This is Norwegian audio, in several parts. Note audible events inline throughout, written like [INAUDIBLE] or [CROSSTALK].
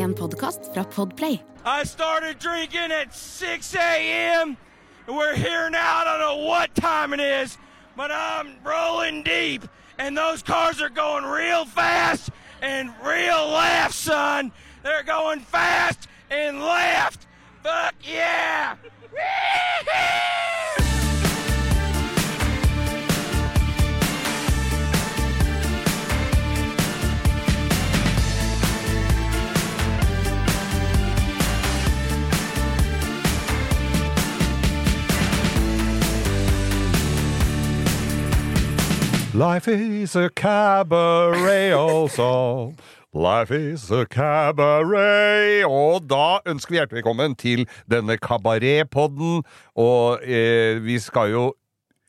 En podkast fra Podplay. I started drinking at 6 a.m. We're here now. I don't know what time it is, but I'm rolling deep. And those cars are going real fast and real left, son. They're going fast and left. Fuck yeah! Life is a cabaret also. Life is a cabaret. Og da ønsker vi hjertelig velkommen til denne kabaretpodden. Og eh, vi skal jo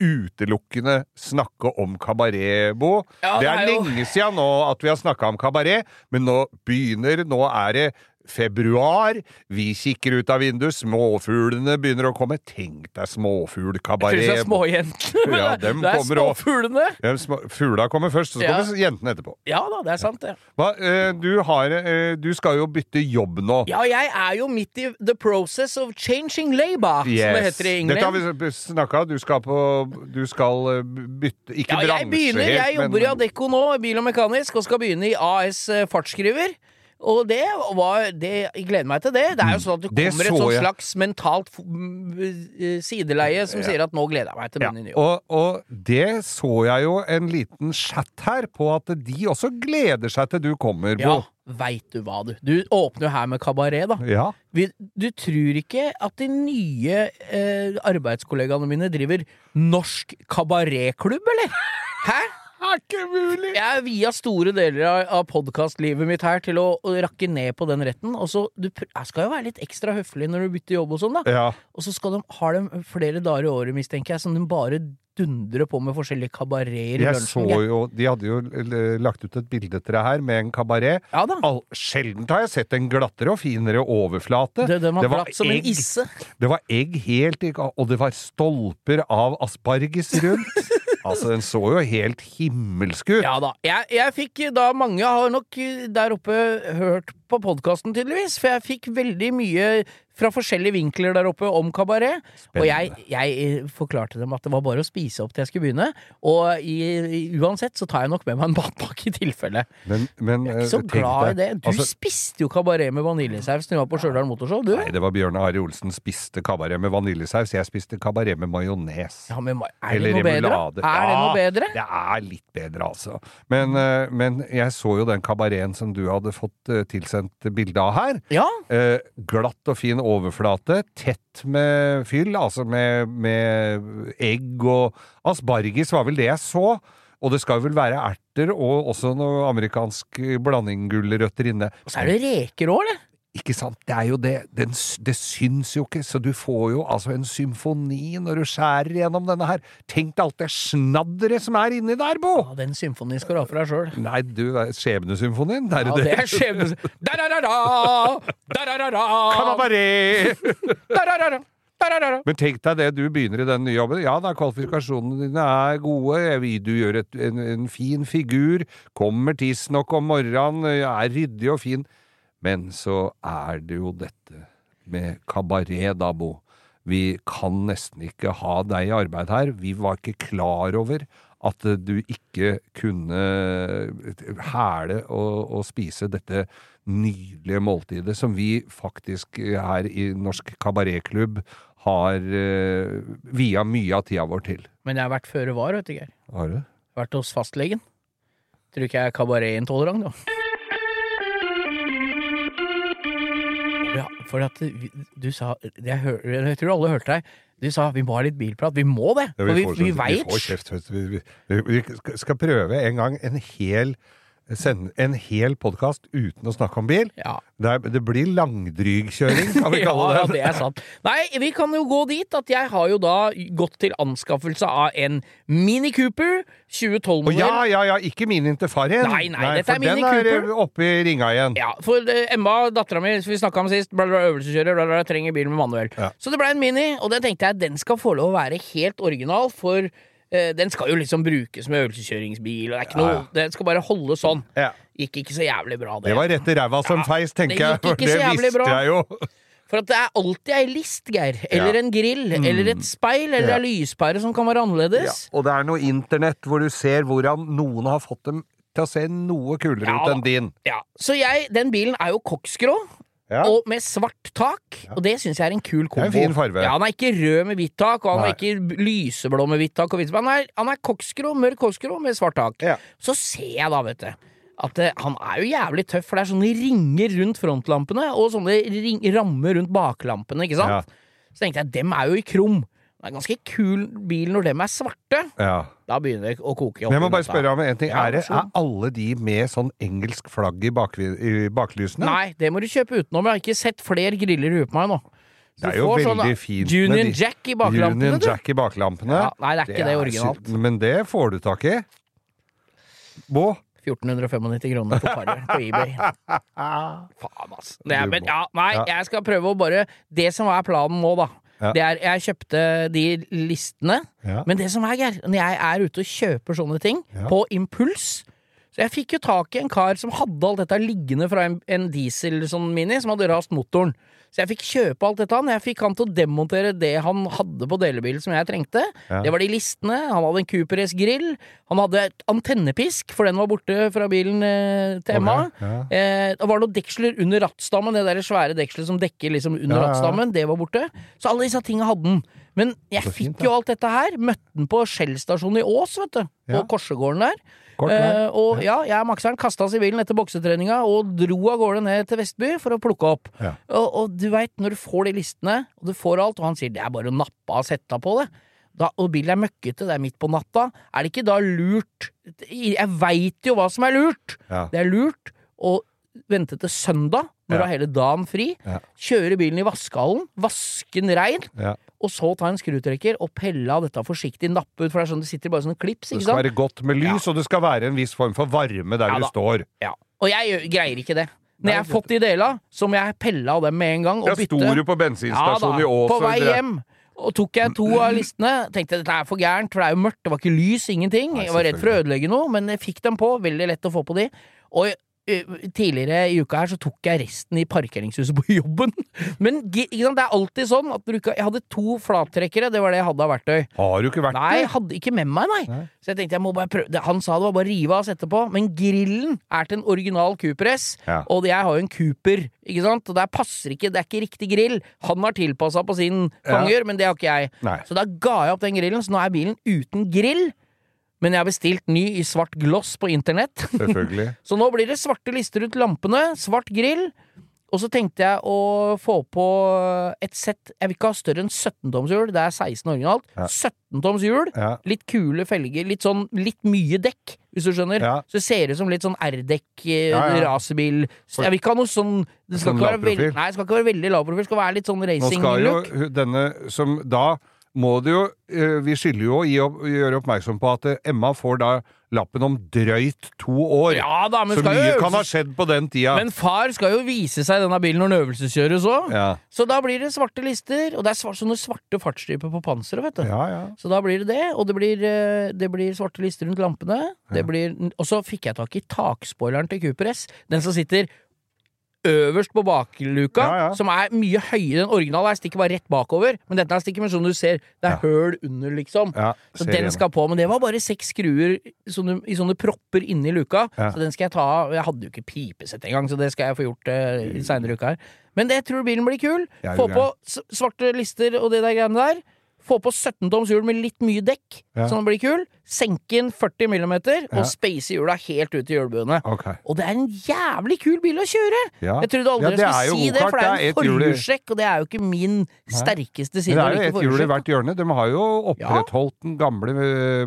utelukkende snakke om kabaret, Bo. Ja, det det er er jo- lenge siden nå at vi har snakka om kabaret, men nå begynner Nå er det februar. Vi kikker ut av vinduet, småfuglene begynner å komme. Tenk deg Jeg småfuglkabaret. det er småjentene, Ja, [LAUGHS] det, er småfuglene. Ja, små- Fugla kommer først, så Ja. kommer jentene etterpå. Ja da, det er sant, det. Hva, eh, du, har, eh, du skal jo bytte jobb nå. Ja, jeg er jo midt i the process of changing labor, som det heter i Dette har vi snakka Du skal på Du skal eh, bytte Ikke Ja, bransje helt, men jeg jobber i Adecco nå, bil og mekanisk, og skal begynne i AS Fartsskriver. Og det var det, Jeg gleder meg til det. Det er jo sånn at det kommer et så jeg. slags mentalt eh, sideleie som sier at nå gleder jeg meg til ja, min nye jobb. og, og det så jeg jo en liten chat her på at de også gleder seg til du kommer, Ja, Bo. veit du hva, du. Du åpner jo her med kabaret, da. Ja. Du tror ikke at de nye eh, arbeidskollegaene mine driver norsk kabaretklubb, eller? Hæ? Er ikke mulig! Jeg via store deler av, av podkastlivet mitt her til å, rakke ned på den retten. Og så, du jeg skal jo være litt ekstra høflig når du bytter jobb og sånn, da. Ja. Og så skal de, har de flere dager i året, mistenker jeg, som de bare dundrer på med forskjellige kabareter i Jeg så jo De hadde jo lagt ut et bilde til deg her med en kabaret. Ja sjeldent har jeg sett en glattere og finere overflate. Det, de har var glatt som en egg. isse. Det var egg helt i Og det var stolper av asparges rundt. [LAUGHS] altså, den så jo helt himmelsk ut. Ja da. Jeg, jeg fikk da Mange har nok eh, der oppe hørt på podkasten, tydeligvis. For jeg fikk veldig mye fra forskjellige vinkler der oppe om kabaret. Og jeg, jeg eh, forklarte dem at det var bare å spise opp til jeg skulle begynne. Og i, uansett så tar jeg nok med meg en matpakke i tilfelle. Men, men Jeg er ikke så eh, glad i det. Du altså, spiste jo kabaret med vaniljesaus når du var på Stjørdal Motorshow, du. Nei, det var Bjørn Ari Olsen spiste kabaret med vaniljesaus. Jeg spiste kabaret med majones. Ja, det Eller remulade. Er det noe bedre? Ja, det er litt bedre, altså. Men, eh, men jeg så jo den kabareten som du hadde fått tilsendt bilde av her. Ja. Eh, glatt og fin overflate, tett med fyll, altså med, med egg og asparges var vel det jeg så. Og det skal vel være erter og også noe amerikansk blandinggulrøtter inne. Og Så er det reker òg, eller? Ikke sant? Det er jo det. Den, det syns jo ikke, så du får jo altså en symfoni når du skjærer gjennom denne her. Tenk deg alt det snadderet som er inni der, Bo! Ja, den symfonien skal du ha for deg sjøl. Nei, du, skjebnesymfonien? Det er Ja, det det. er skjebnes... [LAUGHS] Da-da-da-da! Da-da-da-da! Kabaret! [LAUGHS] Da-da-da-da! Men tenk deg det, du begynner i den nye jobben. Ja da, kvalifikasjonene dine er gode, du gjør et, en, en fin figur, kommer tidsnok om morgenen, er ryddig og fin. Men så er det jo dette med kabaret, da, Bo. Vi kan nesten ikke ha deg i arbeid her. Vi var ikke klar over at eh, du ikke kunne hæle og, og spise dette nydelige måltidet som vi faktisk her i Norsk Kabaretklubb har uh, via mye av tida vår til. Men jeg har vært føre var, vet du, Geir. Har du? Vært hos fastlegen. Tror ikke jeg er kabaretintolerant, da. For at du, sa jeg, hør, jeg tror alle hørte deg. Du sa vi må ha litt bilprat. Vi må det! Ja, For vi, får- vi vi veit. Vi, vi, vi skal- skal prøve en gang en hel sende en hel podkast uten å snakke om bil. Ja. Det, er, det blir langdrygkjøring, kan vi [LAUGHS] kalle det. ja, det er sant. Nei, vi kan jo gå dit at jeg har jo da gått til anskaffelse av en Mini Cooper 2012-modell. ja, ja, ja, ikke min Interfarien. Nei, nei, dette er for Mini den er oppe i ringa igjen. Ja, for eh, Emma, dattera mi, som vi snakka om sist, bla, bla, øvelseskjører, bla, bla, trenger bil med manuell. Ja. Så det ble en Mini, og den tenkte jeg den skal få lov å være helt original, for Den skal jo liksom brukes som øvelseskjøringsbil, og det er ikke noe Ja, ja. Den skal bare holde sånn. Ja. Gikk ikke så jævlig bra, det. Det var rett i ræva som Ja, feis, tenker jeg. For det visste bra. jeg jo. For at det er alltid ei list, Geir. Eller Ja. en grill. Eller et speil. Eller Ja. ei lyspære som kan være Ja, annerledes. og det er noe internett hvor du ser hvordan noen har fått dem til å se noe kulere Ja ut enn din. Ja. Så jeg, den bilen er jo koksgrå. Ja. Og med svart tak, og det syns jeg er en kul kombo. En fin farve. Ja, Han er ikke rød med hvitt tak, og han Nei. er ikke lyseblå med hvitt tak. Og han er, han er koksgrå, mørk koksgrå med svart tak. Ja. Så ser jeg da, vet du, at det, han er jo jævlig tøff, for det er sånne ringer rundt frontlampene, og sånne ring, rammer rundt baklampene, ikke sant? Ja. Så tenkte jeg, dem er jo i krum. Det er en ganske kul bil når dem er svarte. Ja. Da begynner det å koke opp. Men jeg må bare spørre om en ting. Er, det, er alle de med sånn engelsk flagg i, bak, i baklysene? Nei, det må du kjøpe utenom. Jeg har ikke sett flere griller ute på meg nå. Så Det er jo får sånn, veldig fint Union de- Jack i baklampene, Union. Jack i baklampene. Ja, nei, det er ikke det originalt. sy- Men det får du tak i. Bå? 1495 kroner på paret på eBay. [LAUGHS] Faen, altså. Er, men ja, nei, jeg skal prøve å bare Det som er planen nå, da, Ja. det er Jeg kjøpte de listene, Ja. men det som er, Geir, når jeg er ute og kjøper sånne ting, på impuls Så jeg fikk jo tak i en kar som hadde alt dette liggende fra en, en diesel sånn mini, som hadde rast motoren. Så jeg fikk kjøpe alt dette han. Jeg fikk han til å demontere det han hadde på delebilen som jeg trengte. Ja. Det var de listene. Han hadde en Cooper S-grill. Han hadde et antennepisk, for den var borte fra bilen eh, til Emma. Okay. ja. Eh, det var noen deksler under rattstammen, det der svære dekselet som dekker liksom under Ja, rattstammen. Det var borte. Så alle disse tinga hadde han. Men jeg fint, fikk jo alt dette her. Møtte den på Shell-stasjonen i Ås, vet du. På Korsegården der. Kort vei. Eh, og ja, jeg og Makseren kasta bilen etter boksetreninga og dro av gårde ned til Vestby for å plukke opp. Ja. Og, og du veit, når du får de listene, og du får alt, og han sier det er bare å nappe av setta på det, da, og bilen er møkkete, det er midt på natta, er det ikke da lurt Jeg veit jo hva som er lurt! Ja. Det er lurt å vente til søndag, når du har hele dagen fri, Ja. kjøre bilen i vaskehallen, vaske den rein, Ja. Og så ta en skrutrekker og pelle av dette forsiktig, nappe ut, for det er sånn det sitter bare sånne klips, Det skal være godt med lys, og det skal være en viss form for varme der Ja du står. Ja. Og jeg greier ikke det. Når jeg har fått de dela, så må jeg pelle av dem med en gang og bytte. Jeg sto du på Ja bensinstasjonen i Ås på vei hjem. Og tok jeg to av listene. Tenkte dette er for gærent, for det er jo mørkt, det var ikke lys, ingenting. Jeg var redd for å ødelegge noe, men jeg fikk dem på. Veldig lett å få på de. Og tidligere i uka her så tok jeg resten i parkeringshuset på [LAUGHS] jobben. Men det er alltid sånn at Jeg hadde to flattrekkere, det var det jeg hadde av verktøy. Har du ikke verktøy? Nei, jeg hadde ikke med meg, nei. Nei. Så jeg tenkte jeg må bare prøve Han sa det var bare å rive av og sette på, men grillen er til en original Cooper S, Ja. og jeg har jo en Cooper, ikke sant, og der passer ikke, det er ikke riktig grill. Han har tilpassa på sin Ja. men det har ikke jeg. Nei. Så da ga jeg opp den grillen, så nå er bilen uten grill. Men jeg har bestilt ny i svart gloss på internett. Selvfølgelig. [LAUGHS] Så nå blir det svarte lister rundt lampene, svart grill. Og så tenkte jeg å få på et sett Jeg vil ikke ha større enn 17-tomshjul. det er 16 originalt. Ja. 17-tomshjul, Ja. litt kule felger, litt sånn litt mye dekk, hvis du skjønner. Ja. Så det ser ut som litt sånn R-dekk, eh, Ja, racerbil Jeg vil ikke ha noe sånn Det skal, Sånn ikke være, veld, nei, det skal ikke være veldig lav profil, det skal være litt sånn racing-look. Nå skal jo denne som da må det jo eh, Vi skylder jo å gjøre oppmerksom på at eh, Emma får da lappen om drøyt to år. Ja da, men Så mye kan ha skjedd på den tida. Men far skal jo vise seg denne bilen når den øvelseskjøres òg. ja. Så da blir det svarte lister, og det er svart, sånne svarte fartsstriper på panseret, vet du. ja, ja. Så da blir det det, og det blir, eh, det blir svarte lister rundt lampene. Det blir, og så fikk jeg tak i takspoileren til Cooper S. Den som sitter øverst på bakluka, Ja, ja. som er mye høyere. enn originalen. Jeg stikker bare rett bakover, men dette er stikker med sånn du ser, det er Ja. høl under, liksom. Så den skal på, men det var bare seks skruer sånne, i sånne propper inni luka. Så den skal jeg ta av. Jeg hadde jo ikke pipesett engang, så det skal jeg få gjort uh, seinere i uka her. Men det jeg tror bilen blir kul. Få på svarte lister og det der greiene der. Få på 17 toms hjul med litt mye dekk, Ja. så den blir kul. Senke inn 40 millimeter, Ja. og space hjula helt ut i hjulbuene. Okay. Og det er en jævlig kul bil å kjøre! Ja. Jeg trodde aldri Ja, jeg skulle si det, for det er en forhjulstrekk, og det er jo ikke min sterkeste Men side. det er jo ett et hjul i hvert hjørne. De har jo opprettholdt den gamle eh,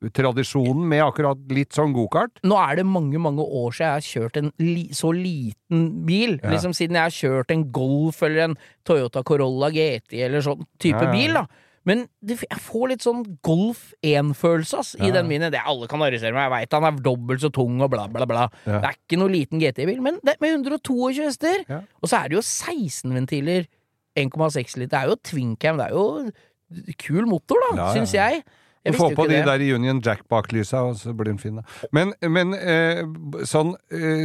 minitradisjonen med akkurat litt sånn gokart. Nå er det mange, mange år siden jeg har kjørt en li så liten bil. Ja. Liksom siden jeg har kjørt en Golf eller en Toyota Corolla GT eller sånn type Ja, ja, bil, da. Men det, jeg får litt sånn Golf 1-følelse ass, i den minen. Det alle kan arrestere meg, jeg veit han er dobbelt så tung og bla, bla, bla. Det er ikke noe liten GT-bil, men det med 122 hester. Og så er det jo 16 ventiler, 1,6 liter. Det er jo twincam, det er jo kul motor, da, Ja, syns jeg. Jeg Få på de det. der Union Jack-baklysa, og så blir den fin. Men, men eh, sånn eh,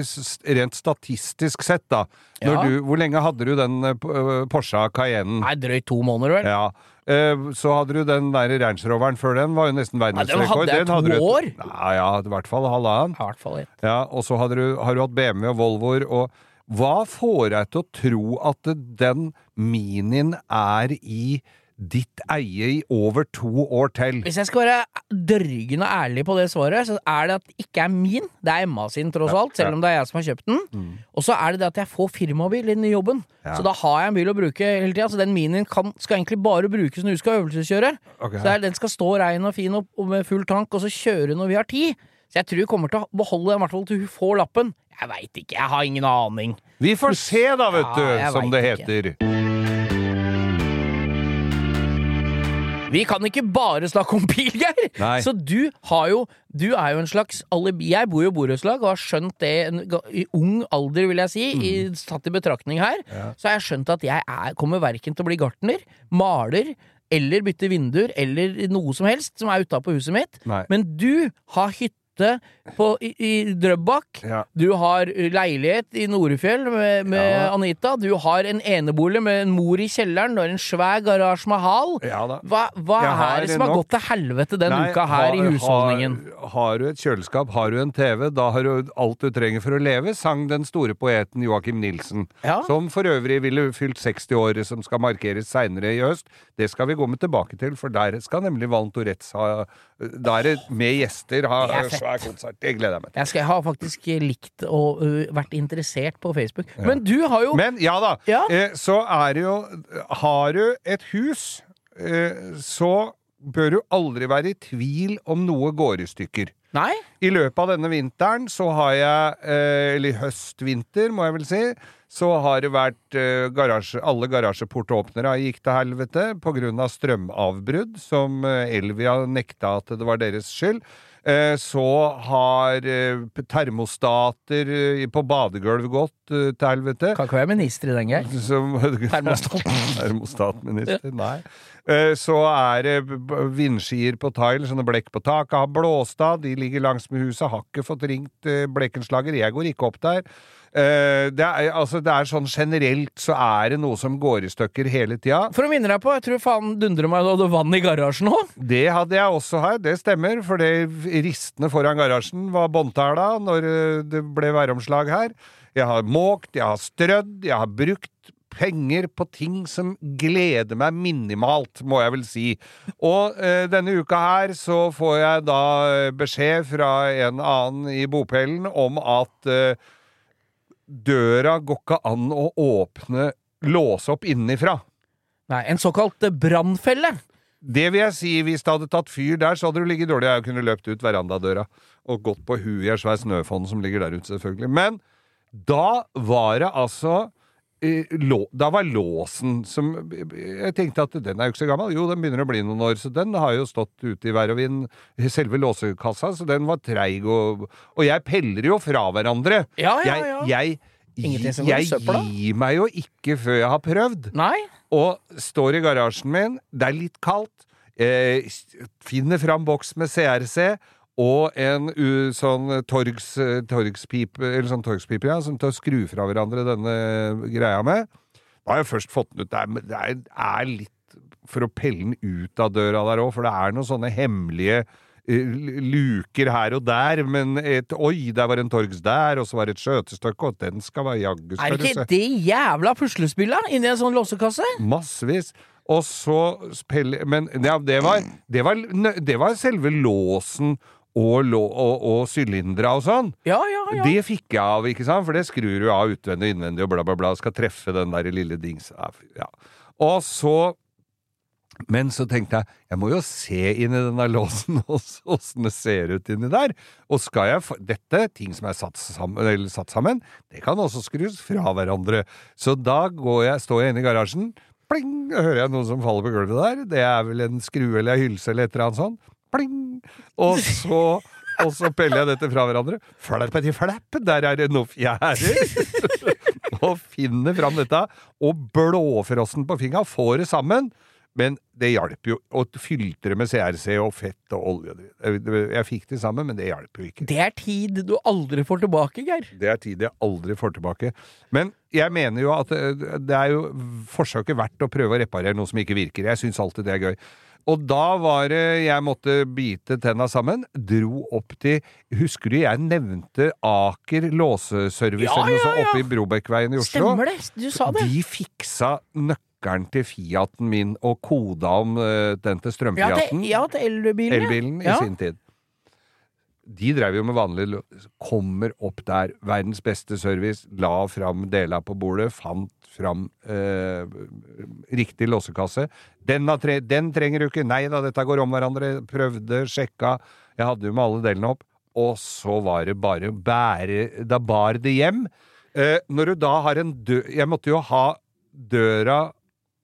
rent statistisk sett, da. Ja. du, hvor lenge hadde du den eh, Porscha Cayennen? Nei, drøyt to måneder, vel. Ja. Eh, så hadde du den der Range Roveren før den, var jo nesten den verdensrekord. hadde jeg Den to du et- år. Ja, ja, i hvert fall halvannen. I hvert fall ett. Ja, og så har du hatt BMW og Volvoer, og hva får deg til å tro at den Minien er i ditt eie i over to år til? Hvis jeg skal være dørgende ærlig på det svaret, så er det at det ikke er min. Det er Emma sin, tross Ja, alt, selv ja. om det er jeg som har kjøpt den. Og så er det det at jeg får firmabil i den jobben. Ja. Så da har jeg en bil å bruke hele tida. Så den minien kan, skal egentlig bare brukes når du skal øvelseskjøre. Okay. Så den skal stå rein og fin og, og med full tank, og så kjøre når vi har tid. Så jeg tror hun kommer til å beholde den i hvert fall til hun får lappen. Jeg veit ikke, jeg har ingen aning. Vi får se, da, vet du, som det det ikke. Vi kan ikke bare snakke om bil, Geir! Så du har jo Du er jo en slags alibi. Jeg bor jo i borettslag og har skjønt det en, i ung alder, vil jeg si, i, tatt i betraktning her. Så har jeg skjønt at jeg er, kommer verken til å bli gartner, maler eller bytte vinduer eller noe som helst som er utapå huset mitt. Nei. Men du har hytte på, i, i Drøbak. Ja. Du har leilighet i Norefjell med, med Ja. Anita. Du har en enebolig med en mor i kjelleren. Du har en svær garasje med hal. Ja. Hva, hva har er det som har nok- gått til helvete den Nei, uka her i husholdningen? Har, har du et kjøleskap, har du en TV, da har du alt du trenger for å leve, sang den store poeten Joakim Nilsen. Som for øvrig ville fylt 60 år, som skal markeres seinere i høst. Det skal vi med tilbake til, for der skal nemlig Valen Tourettes ha Da er det med gjester ha er svær konsert. Det gleder jeg meg til. Jeg, skal, jeg har faktisk likt og uh, vært interessert på Facebook. Men du har jo Men ja da, Ja. Eh, så er det jo Har du et hus, eh, så bør du aldri være i tvil om noe går i stykker. Nei? I løpet av denne vinteren så har jeg, eh, eller høst-vinter må jeg vel si, så har det vært eh, garasje, alle garasjeportåpnere gikk til helvete av strømavbrudd, som eh, Elvia nekta at det var deres skyld. Eh, så har termostater på badegulv gått til helvete. Kan ikke være minister i den, Geir. [LAUGHS] Termostat. Termostatminister, nei. Eh, Så er det b- vindskier på tile, sånne blekk på taket har blåst av, de ligger langs med huset, har ikke fått ringt eh, blekkenslager, jeg går ikke opp der. Eh, Det er, altså, det er sånn generelt så er det noe som går i stykker hele tida. For å minne deg på, jeg tror faen dundrer meg du hadde vann i garasjen òg. Det hadde jeg også her, det stemmer, for det ristene foran garasjen var båndtæla når eh, det ble væromslag her. Jeg har måkt, jeg har strødd, jeg har brukt penger på ting som gleder meg minimalt, må jeg vel si. Og eh, denne uka her så får jeg da eh, beskjed fra en annen i bopelen om at eh, døra går ikke an å åpne, låse opp innenfra. Nei, en såkalt ø, brannfelle. Det vil jeg si, hvis det hadde tatt fyr der, så hadde du ligget dårlig. Jeg kunne løpt ut verandadøra og gått på huet i en svær snøfonn som ligger der ute, selvfølgelig. Men da var det altså eh, Da var låsen som Jeg tenkte at den er jo ikke så gammel. Jo, den begynner å bli noen år, så den har jo stått ute i vær og vind, selve låsekassa, så den var treig og Og jeg peller jo fra hverandre. Ja, ja, ja. Jeg, jeg, jeg søpla. gir meg jo ikke før jeg har prøvd Nei? og står i garasjen min. Det er litt kaldt. Eh, finner fram boks med CRC og en u, sånn torgs, torgspipe, eller sånn torgspipe, ja, som tar skru fra hverandre denne greia med. Da har jeg først fått den ut der, men det er, er litt for å pelle den ut av døra der òg, for det er noen sånne hemmelige eh, luker her og der, men et Oi, der var en torgs der, og så var det et skjøtestykke, og den skal være jaggu Er det ikke det jævla puslespillet inni en sånn låsekasse? Massevis. Og så spille, Men ja, det, var, det, var, det var selve låsen og, og, og sylindere og sånn. Ja, ja, ja. Det fikk jeg av, ikke sant? For det skrur du av utvendig og innvendig og bla, bla, bla. Skal treffe den der lille dings... Ja. Og så Men så tenkte jeg jeg må jo se inn i denne låsen [LAUGHS] åssen det ser ut inni der. Og skal jeg få Dette, ting som er satt sammen, eller satt sammen, det kan også skrus fra hverandre. Så da går jeg, står jeg inne i garasjen, pling, hører jeg noe som faller på gulvet der. Det er vel en skrue eller ei hylse eller et eller annet sånt. Pling! Og så og så peller jeg dette fra hverandre. Flappeti flapp, der er det noe fjærer! [LAUGHS] og finner fram dette, og blåfrossen på fingra, får det sammen. Men det hjalp jo. Å det med CRC og fett og olje Jeg, fikk det sammen, men det hjalp jo ikke. Det er tid du aldri får tilbake, Geir. Det er tid jeg aldri får tilbake. Men jeg mener jo at det, det er jo forsøket verdt å prøve å reparere noe som ikke virker. Jeg syns alltid det er gøy. Og da var det jeg måtte bite tenna sammen. Dro opp til Husker du jeg nevnte Aker låseservice Ja, ja, ja. oppe i Brobekveien i Oslo? Stemmer det? Du sa det. De fiksa nøkkelen til Fiaten min og koda om eh, den til Ja, til, ja, til elbilen. Elbilen i sin tid. De drev jo med vanlig Kommer opp der, verdens beste service, la fram dela på bordet, fant fram eh, riktig låsekasse. Den, tre, den trenger du ikke, nei da, dette går om hverandre. Prøvde, sjekka. Jeg hadde jo med alle delene opp. Og så var det bare bære Da bar det hjem. Eh, når du da har en dør Jeg måtte jo ha døra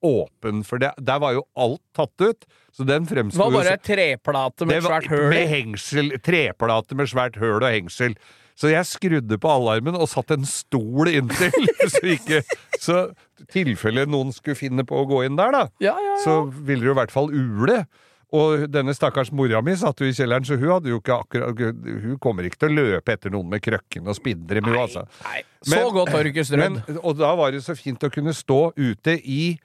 åpen, for det, der var jo alt tatt ut. Så den Det var bare ei treplate med var- svært høl Med hengsel, treplate med svært høl og hengsel. Så jeg skrudde på alarmen og satte en stol inntil, [LAUGHS] så ikke Så tilfelle noen skulle finne på å gå inn der, da, Ja, ja, ja. så ville det jo i hvert fall ule. Og denne stakkars mora mi satt jo i kjelleren, så hun hadde jo ikke akkurat Hun kommer ikke til å løpe etter noen med krøkken og spinnere, hun, altså. Nei, så Men- godt har du ikke strødd. Og da var det så fint å kunne stå ute i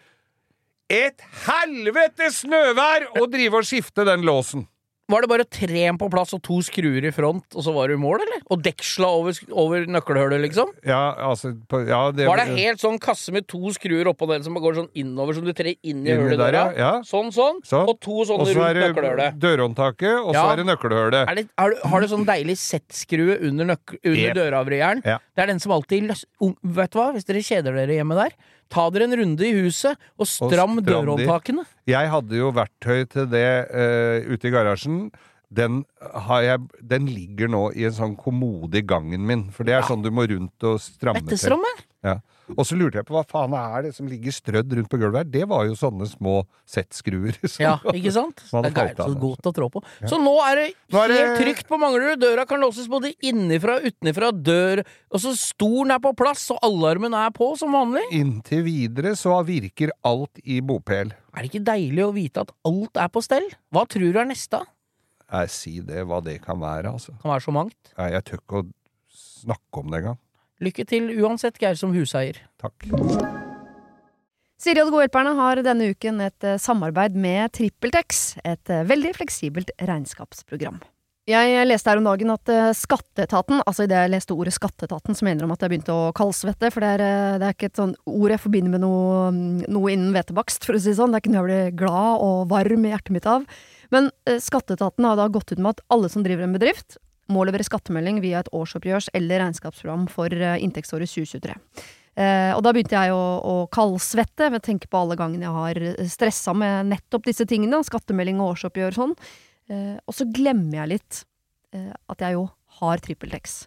et helvetes snøvær og drive og skifte den låsen. Var det bare tre på plass og to skruer i front, og så var du i mål, eller? Og deksla over, over nøkkelhullet, liksom? Ja, altså på, ja, det, Var det helt sånn kasse med to skruer oppå den som går sånn innover, som du trer inn i hullet der, ja, ja. Sånn, sånn. Sånn. Og to sånne rundt det nøkkelhullet. dørhåndtaket, og så Ja. er det nøkkelhullet. Er det, har, du, har du sånn deilig Z-skrue under, under Jep. døravrieren? Det er den som alltid løs... Vet du hva, hvis dere kjeder dere hjemme der, ta dere en runde i huset og stram stram dørhåndtakene. Jeg hadde jo verktøy til det uh, ute i garasjen. Den, har jeg, den ligger nå i en sånn kommode i gangen min, for det er sånn du må rundt og stramme til. Etterstramme? Ja. Og så lurte jeg på hva faen er det som ligger strødd rundt på gulvet her? Det var jo sånne små Z-skruer. [LAUGHS] Ja, ikke sant? Det er så godt å trå på. Så nå er det helt er det- trygt på Manglerud. Døra kan låses både innenfra og utenifra. Dør Og så stolen er på plass, og alarmen er på som vanlig. Inntil videre så virker alt i bopel. Er det ikke deilig å vite at alt er på stell? Hva tror du er neste? Nei, si det, hva det kan være, altså. Kan være så mangt. Nei, jeg tør ikke å snakke om det engang. Lykke til uansett, Geir, som huseier. Takk. Siri og de gode hjelperne har denne uken et eh, samarbeid med TrippelTex, et eh, veldig fleksibelt regnskapsprogram. Jeg leste her om dagen at eh, Skatteetaten, altså idet jeg leste ordet Skatteetaten, så mener de at jeg begynte å kaldsvette, for det er, det er ikke et sånn ord jeg forbinder med noe, mm, noe innen hvetebakst, for å si det sånn. Det er ikke noe jeg blir glad og varm i hjertet mitt av. Men Skatteetaten har da gått ut med at alle som driver en bedrift, må levere skattemelding via et årsoppgjørs- eller regnskapsprogram for eh, inntektsåret 2023. Eh, og da begynte jeg å, å kaldsvette ved å tenke på alle gangene jeg har stressa med nettopp disse tingene, skattemelding og årsoppgjør og sånn. Eh, og så glemmer jeg litt at jeg jo har TrippelTex.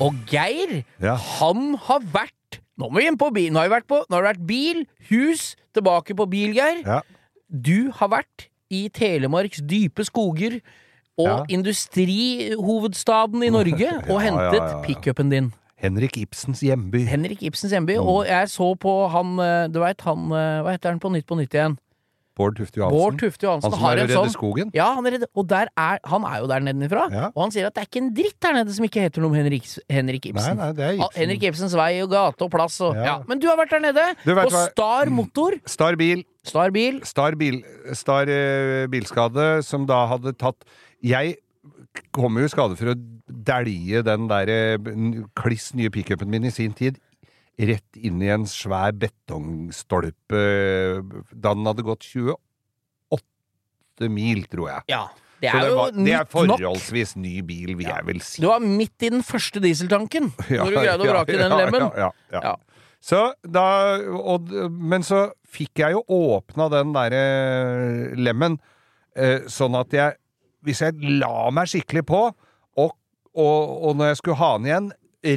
Og Geir, Ja. han har vært Nå må vi inn på bil. Nå har vært på Nå har det vært bil, hus, tilbake på bil, Geir. Ja. Du har vært i Telemarks dype skoger og Ja. industrihovedstaden i Norge [LAUGHS] og hentet pickupen din. Henrik Ibsens hjemby. Henrik Ibsens hjemby. Mm. Og jeg så på han eh, Du veit han eh, Hva heter han på Nytt på Nytt igjen? Bård Tufte Johansen. Bård Tufte Johansen Han som er å redde sånn skogen. Ja, han er, redde, og er, han er jo der nedenifra. Ja. Og han sier at det er ikke en dritt der nede som ikke heter noe om Henrik, Henrik Ibsen. nei, det er Ah, Ibsen. Henrik Ibsens vei og gate og plass og ja. Ja. Men du har vært der nede! På Star Motor. Star Bil. Star Bil. Star, bil, Star uh, bilskade, som da hadde tatt Jeg kom jo i skade for å dælje den der eh, kliss nye pickupen min i sin tid rett inn i en svær betongstolpe da den hadde gått 28 mil, tror jeg. Ja. Det er jo var, det er forholdsvis ny bil, vil jeg vel si. Du var midt i den første dieseltanken [LAUGHS] Ja, når du greide å ja, vrake den lemmen. Ja, ja, ja. Ja. Så da og, Men så fikk jeg jo åpna den derre lemmen, eh, sånn at jeg Hvis jeg la meg skikkelig på, og, og, og når jeg skulle ha den igjen,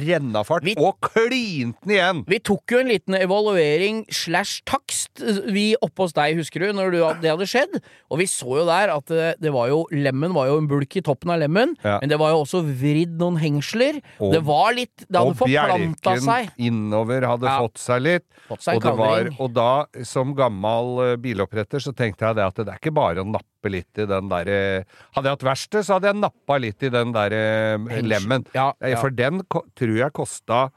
rennafart Vi- og klinte den igjen! Vi tok jo en liten evaluering slash takst, vi oppe hos deg, husker du, når du, det hadde skjedd. Og vi så jo der at det, det var jo Lemmen var jo en bulk i toppen av lemmen, Ja. men det var jo også vridd noen hengsler. Og- det var litt Det hadde og forplanta bjelken seg. innover hadde Ja. fått seg litt. Fått seg Og, det var, og da, som gammel eh, biloppretter, så tenkte jeg det at det er ikke bare å nappe litt i den derre Hadde jeg hatt verksted, så hadde jeg nappa litt i den derre lemmen. Ja, Eh, ja. For den tror jeg kosta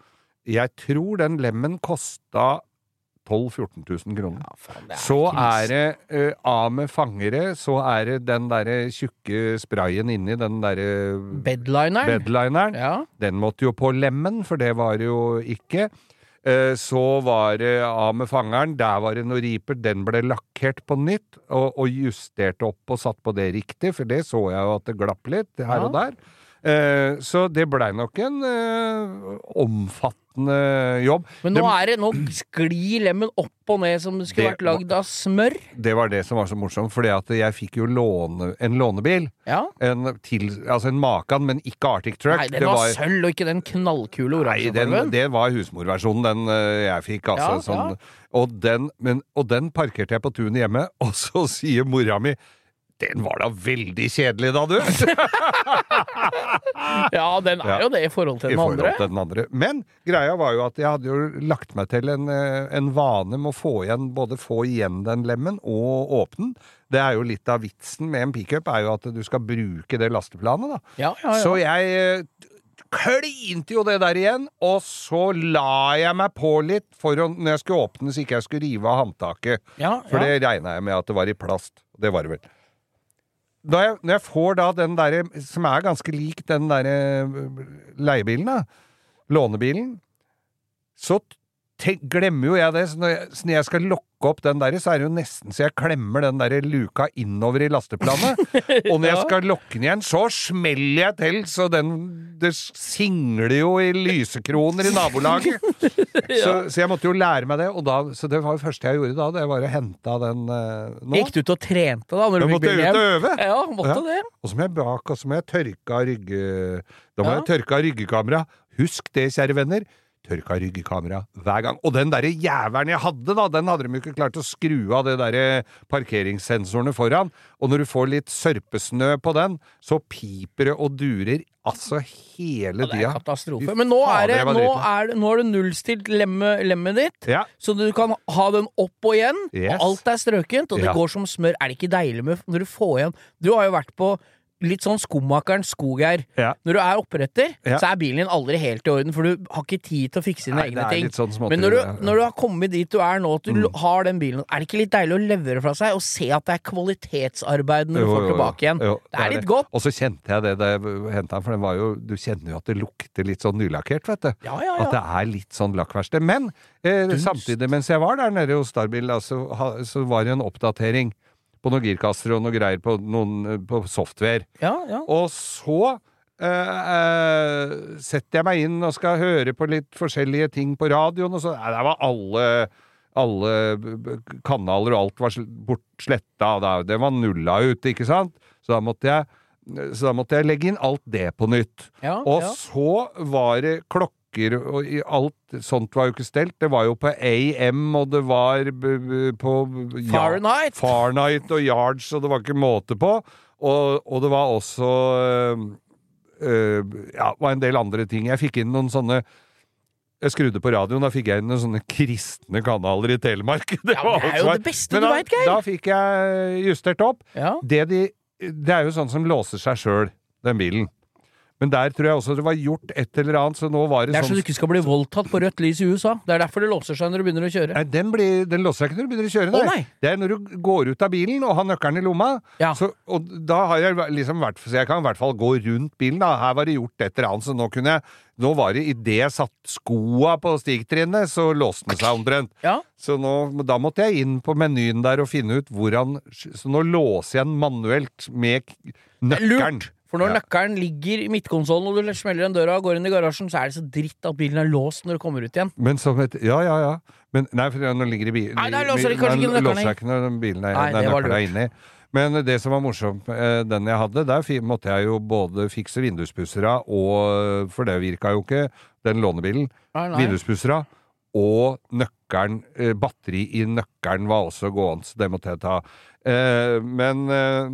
Jeg tror den lemmen kosta 12 000-14 000 kroner. Ja, faen, er Så er det uh, av med fangere, så er det den derre tjukke sprayen inni den derre Bedlineren. bedlineren. Ja. Den måtte jo på lemmen, for det var det jo ikke. Eh, Så var det av med fangeren, der var det noe riper, den ble lakkert på nytt, og, og justert opp og satt på det riktig, for det så jeg jo at det glapp litt her og der. Eh, Så det blei nok en eh, omfattende jobb. Men nå Det- er det Nå sklir lemmen opp og ned som det skulle Det vært lagd av smør. Det var det som var så morsomt, fordi at jeg fikk jo låne, en lånebil. Ja. En, til, altså en Makan, men ikke Arctic Truck. Nei, den Det var sølv, og ikke den knallkule oransjefargen. det var husmorversjonen, den eh, jeg fikk, altså. Ja, sånn. ja. Og, den, men, og den parkerte jeg på tunet hjemme, [LAUGHS] og så sier mora mi den var da veldig kjedelig, da, du! [LAUGHS] Ja, den er jo det i forhold til I den forhold andre. til den andre. Men greia var jo at jeg hadde jo lagt meg til en, eh, en vane med å få igjen, både få igjen den lemmen og åpne den. Det er jo litt av vitsen med en pickup, er jo at du skal bruke det lasteplanet, da. Ja, ja, ja. Så jeg eh, klinte jo det der igjen, og så la jeg meg på litt for å, når jeg skulle åpne så ikke jeg skulle rive av håndtaket. ja, For det regna jeg med at det var i plast. Det var det vel. Da jeg, når jeg får da den derre som er ganske lik den derre leiebilen, da, lånebilen, så tenk, glemmer jo jeg det. Så når jeg, så når jeg skal lokke opp den der, så er det jo nesten så jeg klemmer den der luka innover i lasteplanet. [LAUGHS] Og når jeg skal lokke den igjen, så smeller jeg til, så den Det singler jo i lysekroner i nabolaget. [LAUGHS] så, så jeg måtte jo lære meg det, og da, så det var det første jeg gjorde da. Det var å hente den uh, nå. Gikk du ut og trente da? Når du Jeg måtte ut og øve. Ja, måtte Ja. det. Og så må jeg bak, og så må jeg tørke av rygge... Da må Ja. jeg tørke av ryggekamera. Husk det, kjære venner. Tørke av ryggekamera hver gang. Og den derre jævelen jeg hadde, da, den hadde de ikke klart å skru av det derre parkeringssensorene foran. Og når du får litt sørpesnø på den, så piper det og durer altså hele Ja, det er katastrofe. Men nå er det, nå er det, nå er det nullstilt lemmet, lemme ditt, Ja. så du kan ha den opp og igjen, Yes. og alt er strøkent, og det Ja. går som smør. Er det ikke deilig med når du får igjen Du har jo vært på litt sånn skomakeren skog her. Ja. Når du er oppretter, Ja. så er bilen din aldri helt i orden, for du har ikke tid til å fikse dine Nei, det egne er ting. sånn Men når du, når du har kommet dit du er nå, at du Mm. har den bilen, er det ikke litt deilig å levere fra seg og se at det er kvalitetsarbeid når du Jo, får jo, jo. tilbake igjen? Jo, det er litt godt. Og så kjente jeg det da jeg hentet den, for den var jo Du kjenner jo at det lukter litt sånn nylakkert, vet du. Ja, At det er litt sånn lakkverksted. Men eh, samtidig, mens jeg var der nede hos Starbil, da, så, ha- så var det en oppdatering på noen girkasser og noe greier på, noen, på software. ja, ja. Og så Uh, uh, setter jeg meg inn og skal høre på litt forskjellige ting på radioen, og så Nei, der var alle alle kanaler og alt var sl- bort sletta. da- Det var nulla ut, ikke sant? Så da måtte jeg, så da måtte jeg legge inn alt det på nytt. ja, Og ja. så var det klokka klokker og alt sånt var jo ikke stelt. Det var jo på AM, og det var på ja, Fahrenheit. Fahrenheit og yards, og det var ikke måte på. Og, og det var også øh, øh, Ja, det var en del andre ting. Jeg fikk inn noen sånne jeg skrudde på radioen, da fikk jeg inn noen sånne kristne kanaler i Telemark. [LAUGHS] Det, Ja, det er jo det beste du veit, Geir. Da fikk jeg justert opp. Ja. Det, de, det er jo sånn som låser seg sjøl, den bilen. Men der tror jeg også det var gjort et eller annet, så nå var det, Det er så sånn du ikke skal bli voldtatt på rødt lys i USA. Det er derfor det låser seg når du begynner å kjøre. Nei, den, blir, den låser seg ikke når du begynner å kjøre. Å, nei. Det er når du går ut av bilen og har nøkkelen i lomma. Ja. Så, og da har jeg liksom vært Så jeg kan i hvert fall gå rundt bilen. da Her var det gjort et eller annet, så nå kunne jeg Nå var det idet jeg satt skoa på stigtrinnet, så låste den seg omtrent. Ja. Så nå, da måtte jeg inn på menyen der og finne ut hvordan Så nå låser jeg den manuelt med nøkkelen. Lurt! For når Ja. nøkkelen ligger i midtkonsollen og du smeller den døra og går inn i garasjen, så er det så dritt at bilen er låst når du kommer ut igjen. Men som et Ja, ja, ja. Men, nei, for den ligger i bilen Nei, der låser ikke når bilen er, Nei, nei, nøkkelen er inni. Men det som var morsomt, eh, den jeg hadde, der måtte jeg jo både fikse vinduspussera og For det virka jo ikke, den lånebilen. Vinduspussera nei. Og nøkkelen eh, Batteri i nøkkelen var også gående, så det måtte jeg ta. Eh, men eh,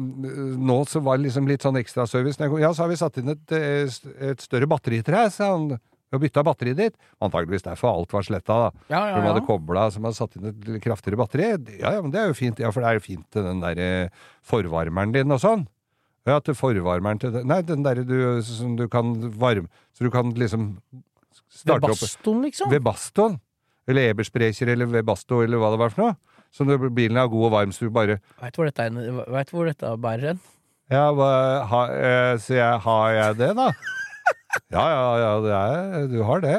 nå så var det liksom litt sånn ekstraservice. Ja, så har vi satt inn et, eh, et større batteri til deg, sa han. Vi har bytta batteriet ditt. Antakeligvis derfor alt var sletta, da. Ja, ja, ja. For de hadde kobla som hadde satt inn et kraftigere batteri. Ja, ja, men det er jo fint. Ja, for det er jo fint til den derre forvarmeren din og sånn. Ja, til forvarmeren til den Nei, den derre du som du kan varme Så du kan liksom starte opp Baston, liksom? ved bastoen. Eller Ebersprecher, eller ved Basto, eller hva det var for noe. Så når bilen er god og varm, så du bare Veit hvor hvor dette bærer hen? Ja, ha, eh, så jeg, har jeg det, da? [LAUGHS] Ja, ja, ja, det er, du har det.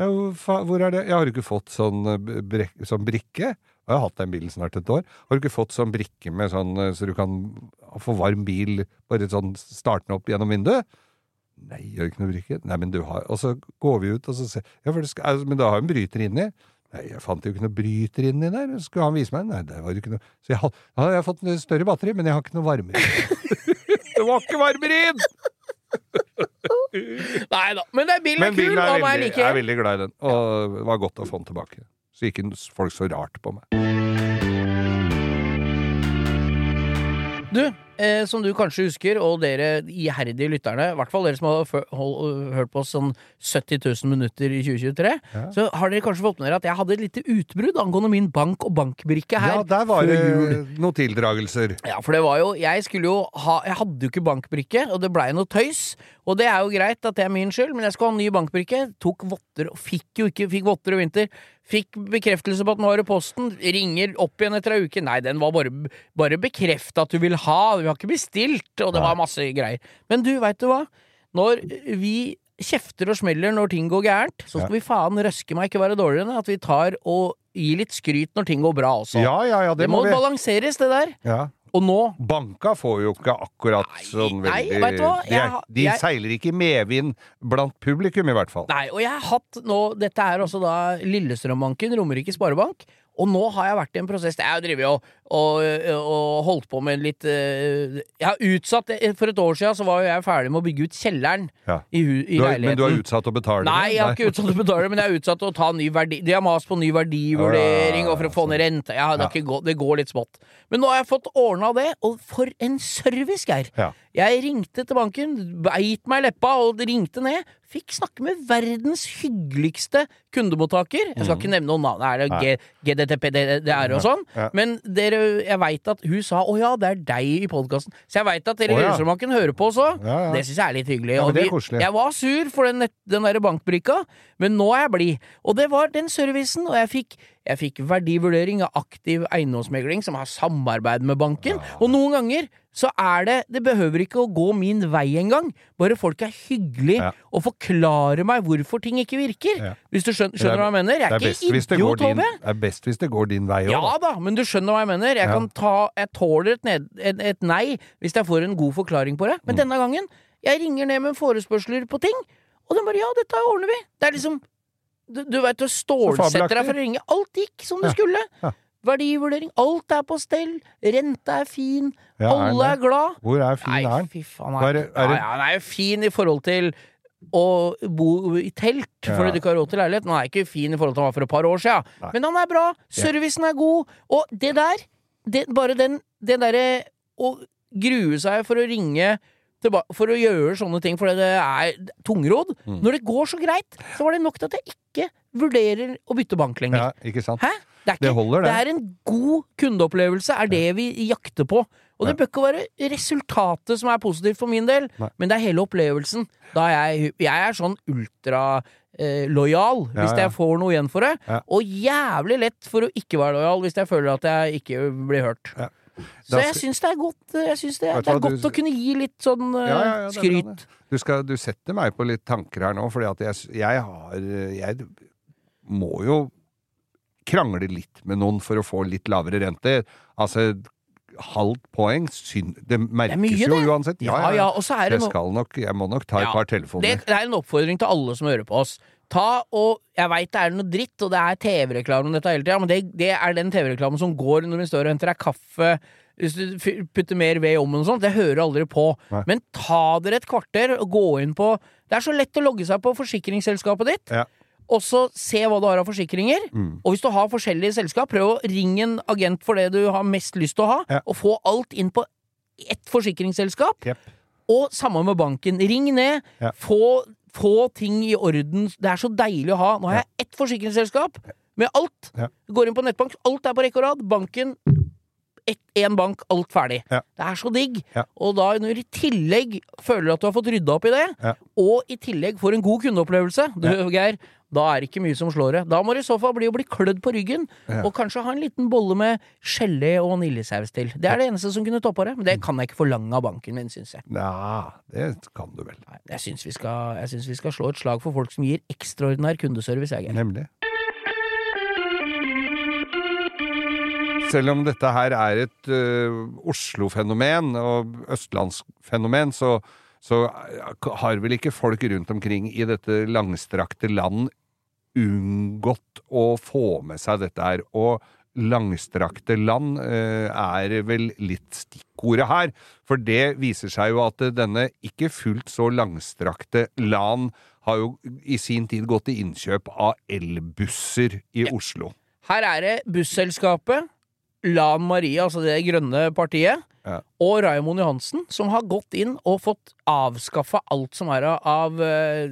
Ja, hvor, er det? Jeg har ikke fått sånn, eh, brek, sånn brikke? Jeg har hatt den bilen snart et år. Har du ikke fått sånn brikke med sånn, eh, så du kan få varm bil, bare sånn startende opp gjennom vinduet? Nei, jeg har ikke noe brikke. Nei, men du har Og så går vi ut, og så ser Ja, for det skal, altså, men du har jo en bryter inni. Nei, jeg fant jo ikke noe bryter inni der. Skulle han vise meg? Nei, det var jo ikke noe Så jeg, har, jeg fått en større batteri, men jeg har ikke noe varmer. [LAUGHS] det var ikke varmer inn! [LAUGHS] Nei da. Men det er bilen Men er kul, bilen er og den er veldig, like. jeg er veldig glad i den, og det var godt å få den tilbake. Så gikk folk så rart på meg. Du, eh, som du kanskje husker, og dere iherdige lytterne, i hvert fall dere som har hørt på oss sånn 70 000 minutter i 2023, så har dere kanskje fått med dere at jeg hadde et lite utbrudd angående min bank- og bankbrikke her Ja, der var det noen tildragelser. Ja, for det var jo Jeg skulle jo ha Jeg hadde jo ikke bankbrikke, og det blei noe tøys. Og det er jo greit at det er min skyld, men jeg skulle ha en ny bankbrikke. Tok votter og fikk jo ikke Fikk votter og vinter. Fikk bekreftelse på at den var i posten. Ringer opp igjen etter ei uke. Nei, den var bare, bare bekrefta at du vil ha. Vi har ikke bestilt. Og det var masse greier. Men du, veit du hva? Når vi kjefter og smeller når ting går gærent, så skal vi faen røske meg ikke være dårligere enn at vi tar og gir litt skryt når ting går bra også. Ja, ja, ja, det, det må vi. balanseres, det der. Ja. Og nå Banka får jo ikke akkurat sånn nei, veldig vet du hva? De, er, de jeg- seiler ikke i medvind blant publikum, i hvert fall. Nei, og jeg har hatt nå Dette er også da Lillestrømbanken, Romerike Sparebank. Og nå har jeg vært i en prosess Jeg har drevet og, og, og holdt på med litt eh, Jeg har utsatt For et år siden så var jo jeg ferdig med å bygge ut kjelleren Ja. i, i Du har, leiligheten. men du har utsatt å betale? Nei, jeg har ikke utsatt å betale, men jeg har utsatt å ta ny verdi De har mast på ny verdivurdering og for å få ned rente. Ja, det, ja. det går litt smått. Men nå har jeg fått ordna det, og for en service, Geir! Jeg ringte til banken, beit meg i leppa og ringte ned. Fikk snakke med verdens hyggeligste kundemottaker. Jeg skal ikke nevne noen navn, det er det G- GDTP, det, det er og sånn. Men dere, jeg veit at hun sa 'Å ja, det er deg' i podkasten. Så jeg veit at dere i ja. Lillestrømbanken hører på også. Ja, ja. Det syns jeg er litt hyggelig. Ja, det er koselig. Jeg var sur for den, den der bankbrikka, men nå er jeg blid. Og det var den servicen, og jeg fikk, jeg fikk verdivurdering av aktiv eiendomsmegling, som har samarbeid med banken. Og noen ganger så er det Det behøver ikke å gå min vei engang. Bare folk er hyggelige Ja. og forklarer meg hvorfor ting ikke virker. Ja. Hvis du skjønner, skjønner hva jeg mener? Jeg er er ikke idiot, din, Tove. det er best hvis det går din vei òg, Ja da, men du skjønner hva jeg mener. Jeg kan ta Jeg tåler et, ned, et, et nei hvis jeg får en god forklaring på det. Mm. Men denne gangen Jeg ringer ned med forespørsler på ting, og de bare Ja, dette ordner vi. Det er liksom Du, du veit, du stålsetter deg for å ringe. Alt gikk som det skulle. Ja. Verdivurdering. Alt er på stell. Renta er fin. Ja, Alle er glad. Hvor er fin er den? faen. Er det- er det- ja, den er jo fin i forhold til å bo i telt Ja. fordi du ikke har råd til leilighet. Han er ikke fin i forhold til han var for et par år siden, Nei. men han er bra. Servicen er god. Og det der, det, bare den, det derre å grue seg for å ringe for å gjøre sånne ting fordi det er tungrodd. Mm. Når det går så greit, så var det nok til at jeg ikke vurderer å bytte bank lenger. Ja, ikke sant? Hæ? Det er, Det holder, det. det er en god kundeopplevelse, er det vi jakter på. Og det bør ikke være resultatet som er positivt for min del, Nei. men det er hele opplevelsen. Da er jeg, jeg er sånn ultralojal eh, hvis Ja, ja. jeg får noe igjen for det, Ja. og jævlig lett for å ikke være lojal hvis jeg føler at jeg ikke blir hørt. Ja. Så jeg skal- syns det er godt Jeg det, Vet det er godt du- å kunne gi litt sånn uh, Ja, ja, ja, det er skryt. Du, skal, du setter meg på litt tanker her nå, fordi at jeg, jeg har Jeg må jo krangle litt med noen for å få litt lavere rente. Altså halvt poeng, syn, det merkes mye, jo det. uansett. Ja, ja, og så er det jeg skal nok, jeg må nok ta et par telefoner. Det, det er en oppfordring til alle som hører på oss. Ta og Jeg veit det er noe dritt, og det er TV-reklame om dette hele tida, men det, det er den TV-reklamen som går når vi står og henter deg kaffe. Hvis du putter mer ved i ovnen og sånt, det hører aldri på. Nei. Men ta dere et kvarter og gå inn på Det er så lett å logge seg på forsikringsselskapet ditt. Ja. Og så se hva du har av forsikringer. Mm. Og hvis du har forskjellige selskap, prøv å ringe en agent for det du har mest lyst til å ha, Ja. og få alt inn på ett forsikringsselskap. Yep. Og samme med banken. Ring ned. Ja. Få, få ting i orden. Det er så deilig å ha. Nå har jeg ett forsikringsselskap med alt. Går inn på nettbank, alt er på rekke og rad. Banken én bank, alt ferdig. Ja. Det er så digg. Ja. Og da når du i tillegg føler at du har fått rydda opp i det, Ja. og i tillegg får en god kundeopplevelse, du, Geir, da er det ikke mye som slår det. Da må det i så fall bli å bli klødd på ryggen, og kanskje ha en liten bolle med gelé og vaniljesaus til. Det er det eneste som kunne toppa det. Men det kan jeg ikke forlange av banken min, syns jeg. Ja, det kan du vel. Nei, Jeg syns vi, vi skal slå et slag for folk som gir ekstraordinær kundeservice, jeg, Geir. Nemlig. Selv om dette her er et uh, Oslo-fenomen og østlandsfenomen, så, så har vel ikke folk rundt omkring i dette langstrakte land unngått å få med seg dette her. Og langstrakte land uh, er vel litt stikkordet her. For det viser seg jo at denne ikke fullt så langstrakte land har jo i sin tid gått til innkjøp av elbusser i Oslo. Her er det busselskapet, Lan Marie, altså det grønne partiet, Ja. og Raymond Johansen, som har gått inn og fått avskaffa alt som er av eh,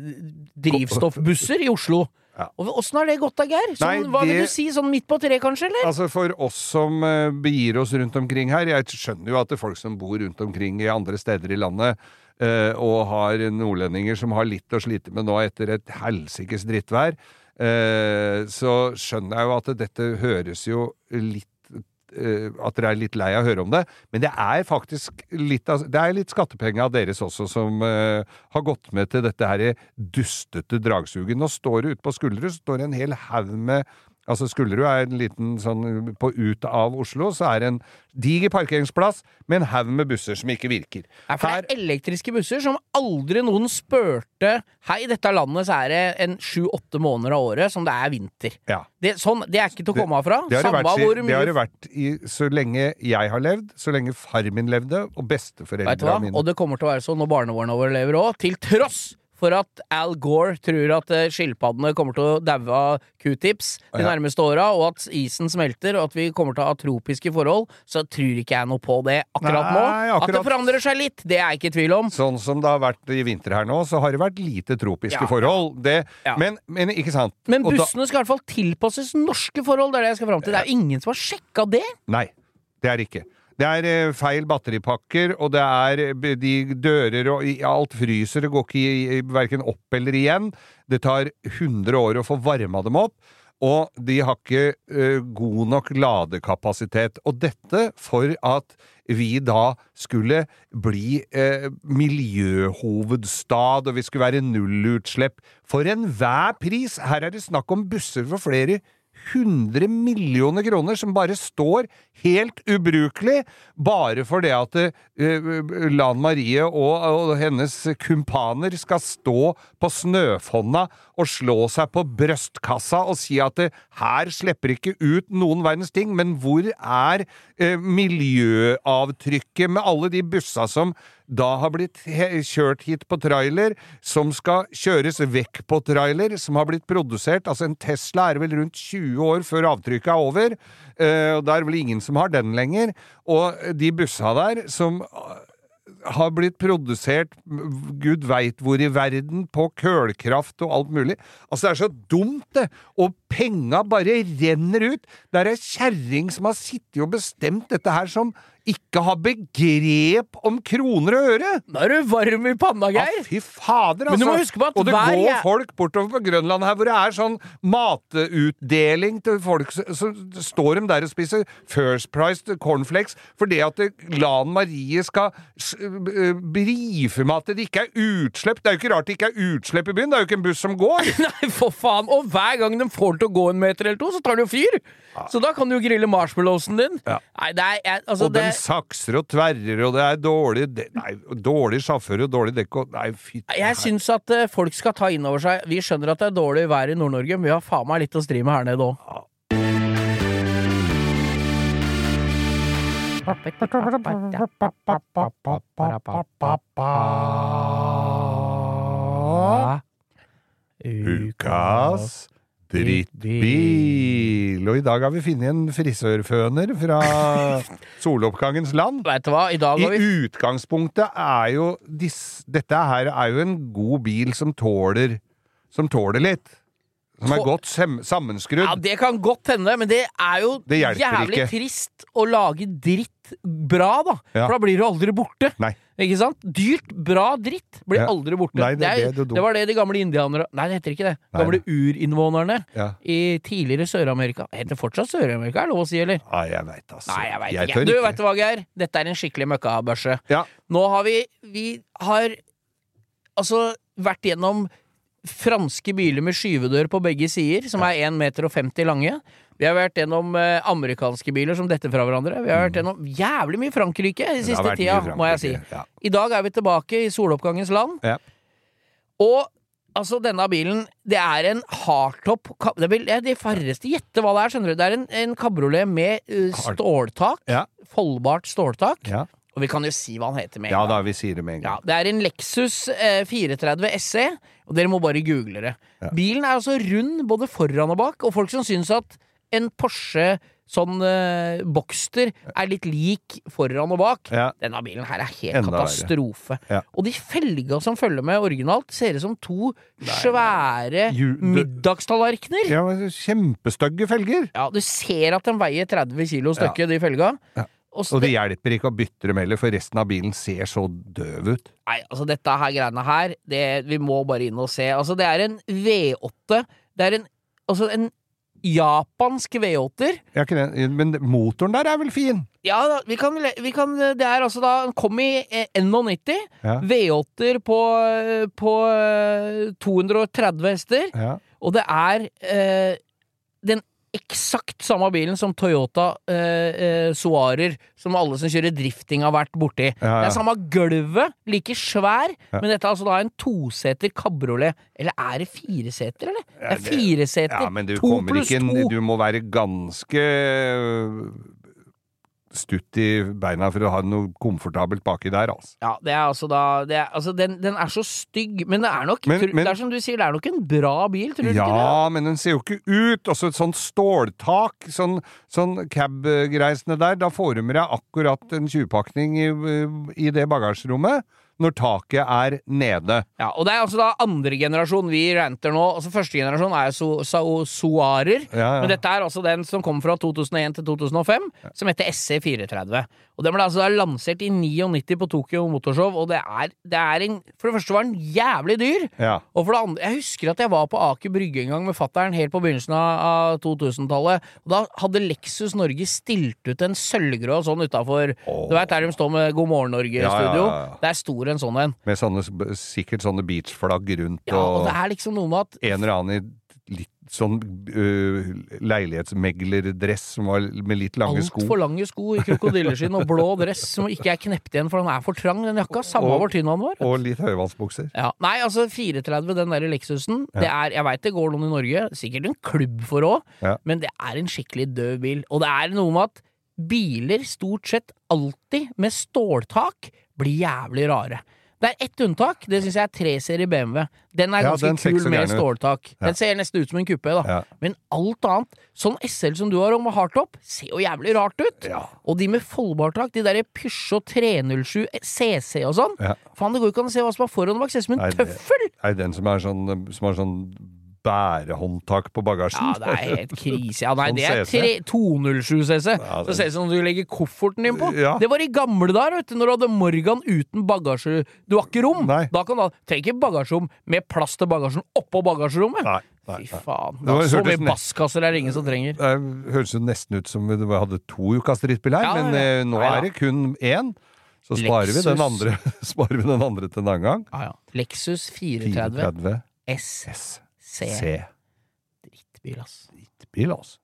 drivstoffbusser i Oslo. Ja. Åssen har det gått da, Geir? Sånn, Nei, hva vil du si? Sånn midt på treet, kanskje? eller? Altså For oss som uh, begir oss rundt omkring her Jeg skjønner jo at det er folk som bor rundt omkring i andre steder i landet, uh, og har nordlendinger som har litt å slite med nå etter et helsikes drittvær, uh, så skjønner jeg jo at dette høres jo litt at dere er litt lei av å høre om det, men det er faktisk litt, det er litt skattepenger av deres også som uh, har gått med til dette her dustete dragsuget. Nå står det ute på skuldre står det en hel haug med Altså Skullerud er en liten sånn På ut av Oslo så er det en diger parkeringsplass med en haug med busser som ikke virker. Ja, for Her, det er elektriske busser som aldri noen spurte Hei, i dette landet så er det en sju-åtte måneder av året som det er vinter. ja. Det, sånn, det er ikke til å komme av fra. Det har det Samme vært, hvor mye det har det vært i, så lenge jeg har levd, så lenge far min levde, og besteforeldra mine. Og det kommer til å være sånn når barnebarna våre lever òg, til tross for at Al Gore tror at eh, skilpaddene kommer til å daue av q-tips de nærmeste åra, og at isen smelter, og at vi kommer til å ha tropiske forhold, så tror ikke jeg noe på det akkurat nå. Nei, At det forandrer seg litt, det er jeg ikke i tvil om. Sånn som det har vært i vinter her nå, så har det vært lite tropiske Ja, forhold. Det, Ja. men, men ikke sant? Men bussene da- skal i hvert fall tilpasses norske forhold, det er det jeg skal fram til. Det er ingen som har sjekka det. Nei, det er det ikke. Det er eh, feil batteripakker, og det er eh, de dører og alt fryser. Det går ikke verken opp eller igjen. Det tar 100 år å få varma dem opp. Og de har ikke eh, god nok ladekapasitet. Og dette for at vi da skulle bli eh, miljøhovedstad, og vi skulle være nullutslipp. For enhver pris! Her er det snakk om busser for flere 100 millioner kroner som bare står helt ubrukelig, bare for det at uh, Lan Marie og, og hennes kumpaner skal stå på Snøfonna og slå seg på brøstkassa og si at uh, her slipper ikke ut noen verdens ting, men hvor er uh, miljøavtrykket med alle de bussa som da har blitt kjørt hit på trailer, som skal kjøres vekk på trailer, som har blitt produsert Altså, en Tesla er vel rundt 20 år før avtrykket er over, eh, og det er vel ingen som har den lenger. Og de bussa der, som har blitt produsert gud veit hvor i verden, på kølkraft og alt mulig. Altså, det er så dumt, det! Og penga bare renner ut! Det er ei kjerring som har sittet og bestemt dette her, som ikke har begrep om kroner og øre! Da er du varm i panna, Geir! Ja, fy fader, altså! At og det går folk bortover på Grønland her hvor det er sånn matutdeling til folk, så, står de der og spiser First Price cornflakes at det- Lan Marie skal brife med at det ikke er utslipp. Det er jo ikke rart det ikke er utslipp i byen, det er jo ikke en buss som går! [LAUGHS] Nei, for faen! Og hver gang de får til å gå en meter eller to, så tar de jo fyr! Så da kan du jo grille marshmallowsen din. Ja. Nei, det er jeg, altså, og den det, sakser og tverrer, og det er dårlig de Nei, dårlig sjåfør og dårlig dekk og Nei, fy Jeg syns at uh, folk skal ta inn over seg Vi skjønner at det er dårlig vær i Nord-Norge, men vi har faen meg litt å stri med her nede òg. Ukas drittbil. Og i dag har vi funnet en frisørføner fra [LAUGHS] soloppgangens land. Vet du hva, i dag har vi utgangspunktet er jo dis, Dette her er jo en god bil som tåler Som tåler litt. Som er godt sammenskrudd. Ja, Det kan godt hende, men det er jo Det jævlig ikke. trist å lage dritt bra, da. Ja. For da blir du aldri borte. Nei. Ikke sant? Dyrt, bra dritt blir Ja. aldri borte. Nei, det det, er- det det var det de gamle indianere Nei, det heter ikke det. De Gamle urinnvånerne Ja. i tidligere Sør-Amerika. Heter fortsatt Sør-Amerika, er det lov å si, eller? Nei, jeg veit altså. Nei, jeg vet Jeg ikke. Du, vet du hva, Geir? Dette er en skikkelig møkkabørse. Ja. Nå har vi Vi har altså vært gjennom franske biler med skyvedør på begge sider, som er 1,50 meter lange. Vi har vært gjennom eh, amerikanske biler som detter fra hverandre. Vi har vært gjennom jævlig mye Frankrike Mm. Har siste tida, må jeg si. Ja. I dag er vi tilbake i soloppgangens land. Ja. Og altså, denne bilen, det er en hardtop det er De færreste gjette hva det er, skjønner du. Det er en, en kabriolet med eh, ståltak. Ja. Foldbart ståltak. Ja. Og vi kan jo si hva han heter med en ja gang. da, vi sier det med en Ja, gang. det er en Lexus eh, 430 SE, og dere må bare google det. Ja. Bilen er altså rund både foran og bak, og folk som syns at en Porsche sånn eh, Boxster er litt lik foran og bak. Ja. Denne bilen her er helt Enda katastrofe. Ja. Og de felga som følger med originalt, ser ut som to svære Ju- middagstallerkener. Ja. Ja, Kjempestygge felger! du ser at de veier 30 kilo stykket, de felga. Ja. Og Og det hjelper ikke å bytte dem heller, for resten av bilen ser så døv ut. Nei, altså dette her greiene her, det, vi må bare inn og se. Altså det er en V8. Det er en, altså en japansk V8-er. Ja? Men motoren der er vel fin? Ja, da, vi kan, vi kan Det er altså da Den kom i NO90. Ja. V8-er på, eh, på eh, 230 hester. Ja. Og det er eh, den eksakt samme bilen som Toyota eh, eh, Soarer, som alle som kjører drifting har vært borti. Ja, ja. Det er samme gulvet, like svær, Ja. men dette er altså da en toseter kabriolet. Eller er det fireseter, eller? Det er fireseter. Ja, men du to kommer pluss ikke to. Du må være ganske stutt i beina for å ha noe komfortabelt baki der, altså. Ja, det er altså da det er, altså den, den er så stygg, men det er nok Men- men- Det er som du sier, det er nok en bra bil, tror du ikke det? Ja, men den ser jo ikke ut. Også et sånt ståltak, sånn, sånn cab-greisene der. Da får du med deg akkurat en tjuvpakning i, i det bagasjerommet. Når taket er nede. Ja, og det er altså da andre generasjon vi renter nå. Altså Første generasjon er so, so, Soarer, Ja, ja. men dette er altså den som kom fra 2001 til 2005, som heter SC430. Og Den ble altså da lansert i 99 på Tokyo Motorshow, og det er, det er en For det første var den jævlig dyr. Ja. Og for det andre, jeg husker at jeg var på Aker Brygge en gang med fattern helt på begynnelsen av, av 2000-tallet. Og Da hadde Lexus Norge stilt ut en sølvgrå sånn utafor Du veit der de står med God morgen Ja, ja, Norge-studio? ja, ja. Der sto det en sånn en. Med sånne, sikkert sånne beachflagg rundt Ja, og og det er liksom noe med at en eller annen i litt sånn uh, leilighetsmeglerdress som var med litt lange sko. Altfor lange sko i krokodilleskinn og blå dress som ikke er knept igjen, for den er for trang, den jakka. Samme hvor tynn han var. Og litt høyvannsbukser. Ja. Nei, altså 430, den der Lexusen, det er Jeg veit det går noen i Norge, sikkert en klubb for òg, Ja. men det er en skikkelig død bil. Og det er noe med at biler stort sett alltid med ståltak blir jævlig rare. Det er ett unntak. Det syns jeg er 3-serie BMW. Den er Ja, ganske den kul med ståltak. Ja. Den ser nesten ut som en kuppe, da. Ja. Men alt annet, sånn SL som du har om hardtop, ser jo jævlig rart ut. Og de med foldbartak, de derre Peugeot 307 CC og sånn. Faen, det går jo ikke an å se hva som er foran og bak. Ser ut som en tøffel! Nei, den som, er sånn, som har sånn bærehåndtak på bagasjen. Ja, det er helt krise. Ja, nei, Sånn det er 207 CC. Ja, Så det- ser ut som du legger kofferten din på. Ja. Det var i gamle dager, vet du, når du hadde Morgan uten bagasje. Du har ikke rom! Nei. Da kan du ha Trenger ikke bagasjerom med plass til bagasjen oppå bagasjerommet. Nei, nei, Fy faen. Det var- så mye basskasser er det ingen som trenger. Det høres jo nesten ut som vi hadde to ukas drittbil her, Ja, men ja. eh, nå Nei ja. er det kun én. Så sparer vi, den andre, [LAUGHS] sparer vi den andre til en annen gang. Ja, ja. Lexus 430 430 S S. C. C. Drittbil, ass. Drittbil, ass.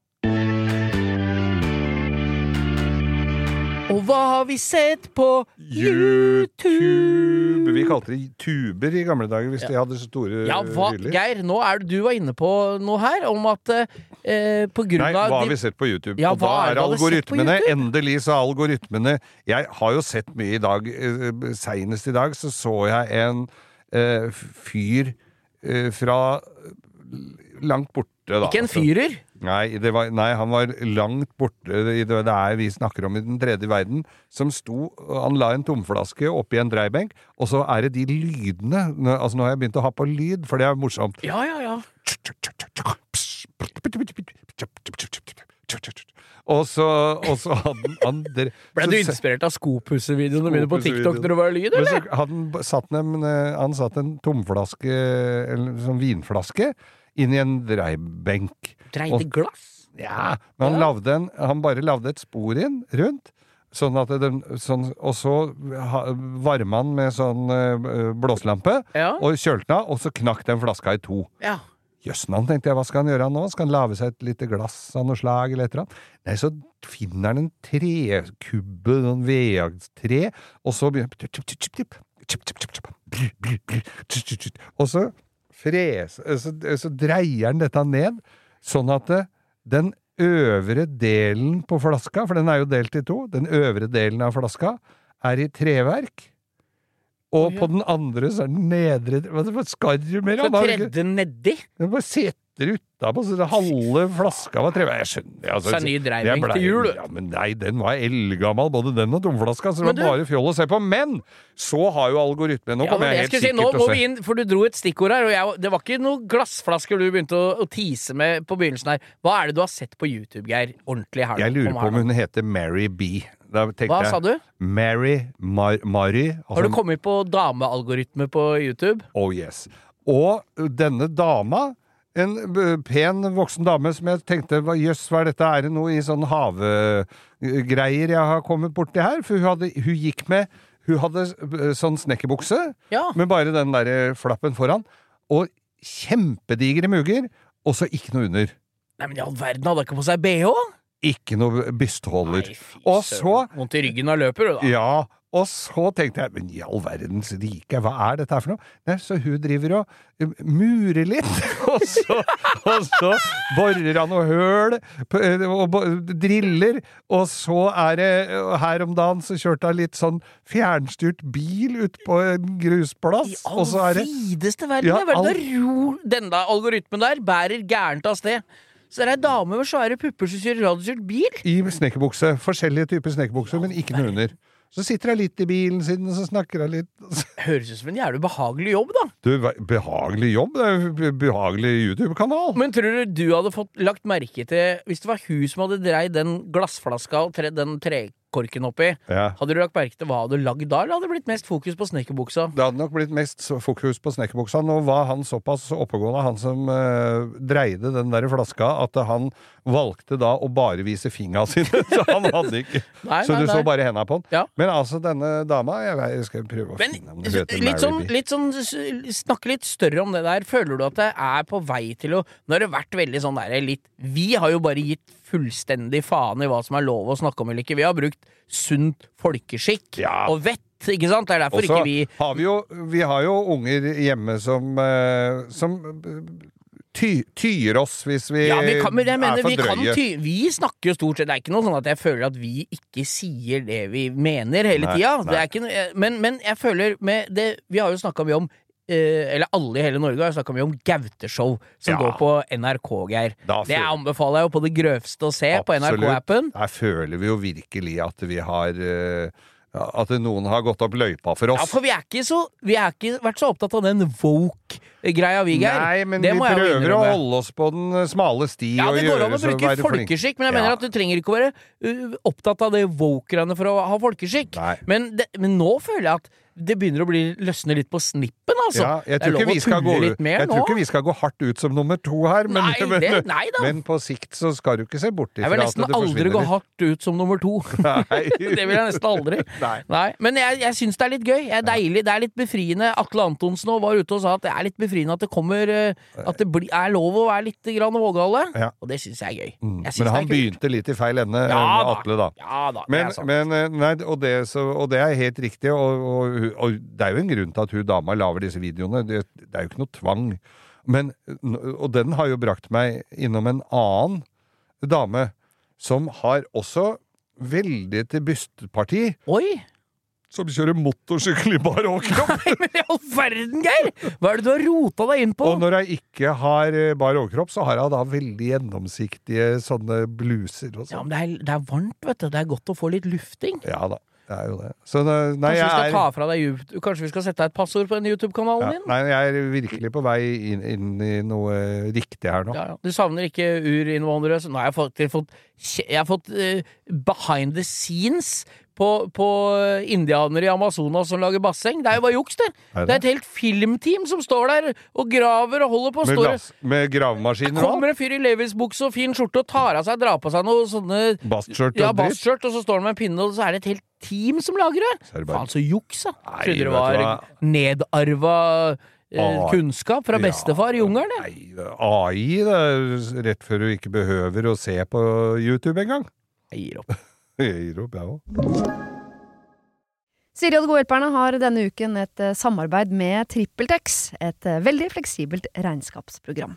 Og hva har vi sett på YouTube? Vi kalte det tuber i gamle dager hvis de hadde så store Ja, hva, hyller. Geir, nå er det du var inne på noe her, om at eh, på grunn Nei, av hva har vi sett på YouTube? Ja, og da er algoritmene Endelig så algoritmene Jeg har jo sett mye i dag. eh, Seinest i dag så så jeg en eh, fyr fra langt borte, da. Ikke en Altså, fyrer? Nei, det var, nei, han var langt borte i det, det er vi snakker om i den tredje verden, som sto Han la en tomflaske oppi en dreibenk, og så er det de lydene Altså, nå har jeg begynt å ha på lyd, for det er morsomt. Ja, ja, ja. Og så, og så hadde han Ble du inspirert av skopussevideoene mine på TikTok når det var lyd, Men eller? så hadde han satt en, eh, han satt en tomflaske, eller sånn vinflaske, inn i en dreibenk. Dreide Og- glass? Ja, men han, lagde en, han bare lagde et spor inn rundt. Sånn at den, sånn, og så varma han med sånn blåslampe, blåselampe, Ja. og kjølte den av, og så knakk den flaska i to. ja. Jøssenavn, tenkte jeg, hva skal han gjøre nå? Skal han lage seg et lite glass av noe slag, eller et eller annet? Nei, så finner han en trekubbe, noen vedtre, og så begynner Og så fres, så, så dreier han dette ned, sånn at det, den øvre delen på flaska, for den er jo delt i to, den øvre delen av flaska er i treverk, og på den andre så er den nedre Hva skal du mer? Så tredje nedi? den bare setter utapå, så det halve flaska var treverk. Jeg skjønner altså, Så er ny dreining ble- til jul. Ja, men nei, den var eldgammel, både den og tomflaska, så det var bare fjoll å se på. Men så har jo algoritmen Nå Ja, kommer jeg jeg helt skulle si, sikkert nå må vi inn, for du dro et stikkord her, og jeg, det var ikke noen glassflasker du begynte å, å tease med på begynnelsen her. Hva er det du har sett på YouTube, Geir? Ordentlig her. Jeg lurer på om hun heter Mary B. Da tenkte Hva jeg, sa du? Mary Mar Mary. Har du altså- kommet på damealgoritme på YouTube? Oh yes. Og denne dama, en pen voksen dame som jeg tenkte jøss, hva er dette, er det noe i sånn havegreier jeg har kommet borti her? For hun, hadde, hun gikk med Hun hadde eh, sånn snekkerbukse Ja. med bare den der flappen foran, og kjempedigre muger, og så ikke noe under. Nei, men i all verden, hadde hun ikke på seg bh? Ikke noe bystholder. Og så Vondt i ryggen av løper, du, da. Ja, og så tenkte jeg, men i all verdens rike, hva er dette her for noe? Nei, så hun driver og um, murer litt, [LAUGHS] og så, og så borer han noe høl, eh, og driller, og så er det, her om dagen så kjørte han litt sånn fjernstyrt bil ut på en I grusplass, all og så er det videste verden! Ja, all- Denne den algoritmen der bærer gærent av sted. Så det er ei dame med svære pupper som kjører radiostyrt bil? i snekkerbukse, forskjellige typer snekkerbukser, men ikke noe under. Så sitter hun litt i bilen sin, og så snakker hun litt. Høres ut som en jævlig behagelig jobb, da. Du, behagelig jobb, det er jo be- behagelig YouTube-kanal. Men tror du du hadde fått lagt merke til Hvis det var hun som hadde dreid den glassflaska og tre, den trekorken oppi, Ja. hadde du lagt merke til hva hadde lagd da, eller hadde det blitt mest fokus på snekkerbuksa? Det hadde nok blitt mest fokus på snekkerbuksa. Nå var han såpass oppegående, han som eh, dreide den der flaska, at han valgte da å bare vise fingra sine. [LAUGHS] Så han hadde ikke Nei, Så nei, du nei. så bare henda på han. Ja. Men altså, denne dama Jeg, vet, jeg skal prøve å Men finne om det heter litt sånn, litt sånn Snakke litt større om det der. Føler du at det er på vei til å Nå har det vært veldig sånn der litt Vi har jo bare gitt fullstendig faen i hva som er lov å snakke om eller ikke. Vi har brukt sunt folkeskikk Ja. og vett, ikke sant? Det er derfor Også ikke vi har vi jo Vi har jo unger hjemme som, eh, som ty, tyr oss hvis vi, Ja, vi kan, men jeg er for for vi, kan drøye. ty vi snakker jo stort sett Det er ikke noe sånn at jeg føler at vi ikke sier det vi mener hele tida. Men, men jeg føler med det Vi har jo snakka mye om eh, eller alle i hele Norge har snakka mye om Gauteshow, som Ja. går på NRK, Geir. Det anbefaler jeg jo på det grøvste å se på NRK-appen. Der føler vi jo virkelig at vi har eh, At noen har gått opp løypa for oss. Ja, for vi er ikke så Vi har ikke vært så opptatt av den woke-greia, vi, Geir. Nei, men Det vi prøver å holde oss på den eh, smale sti Ja, det går an å bruke folkeskikk, men jeg mener at du trenger ikke å være uh, opptatt av det woke-greiene for å ha folkeskikk. Men, men nå føler jeg at det begynner å bli løsne litt på snippen, altså. Ja, jeg tror, ikke vi skal gå, jeg tror ikke vi skal gå hardt ut som nummer to her, men, Nei, men, det- nei da. men på sikt så skal du ikke se bort ifra Jeg vil nesten aldri gå hardt ut som nummer to. [LAUGHS] [LAUGHS] Det vil jeg nesten aldri. [LAUGHS] Nei. Men jeg, jeg syns det er litt gøy. Jeg er deilig, Det er litt befriende. Atle Antonsen var ute og sa at det er litt befriende at det kommer eh, At det bli, er lov å være litt grann vågale. Ja. Og det syns jeg er gøy. Mm. Jeg Men han begynte litt i feil ende, Ja eh. Atle, da. Ja da, det Men, men eh, nei, og, det, så, og det er helt riktig, og, og, og det er jo en grunn til at hun dama lager disse videoene. Det, det er jo ikke noe tvang. Men, og den har jo brakt meg innom en annen dame som har også veldig til bystparti, Oi! som kjører motorsykkel i bar overkropp. Nei, men i all verden, Geir! Hva er det du har rota deg inn på? Og når jeg ikke har eh, bar overkropp, så har jeg da veldig gjennomsiktige sånne bluser og Ja, sånn. men det er, det er varmt, vet du. Det er godt å få litt lufting. Ja da, det er jo det. Så det- nei, Kanskje vi skal jeg ta er fra deg Kanskje vi skal sette deg et passord på den YouTube-kanalen ja, din? Nei, jeg er virkelig på vei inn, inn i noe riktig her nå. Ja, ja. Du savner ikke urinnvånere? Nå har jeg fått, jeg har fått, jeg har fått uh, behind the scenes på, på indianere i Amazonas som lager basseng. Det er jo bare juks, det. Er Det er et helt filmteam som står der og graver og holder på. Med, lass, med gravemaskiner og kommer en fyr i Levis-bukse og fin skjorte og tar av seg, drar på seg noe sånne Bastskjørt ja, og ja, og så står han med en pinne, og så er det et helt team som lager det. Så er det bare- Faen, så juks, da. Trodde det var nedarva eh, Ah, kunnskap fra bestefar i jungelen. det. Nei, AI, det er rett før du ikke behøver å se på YouTube engang. Jeg gir opp. [LAUGHS] Jeg gir opp, jeg òg. Siri og de gode hjelperne har denne uken et eh, samarbeid med TrippelTex, et eh, veldig fleksibelt regnskapsprogram.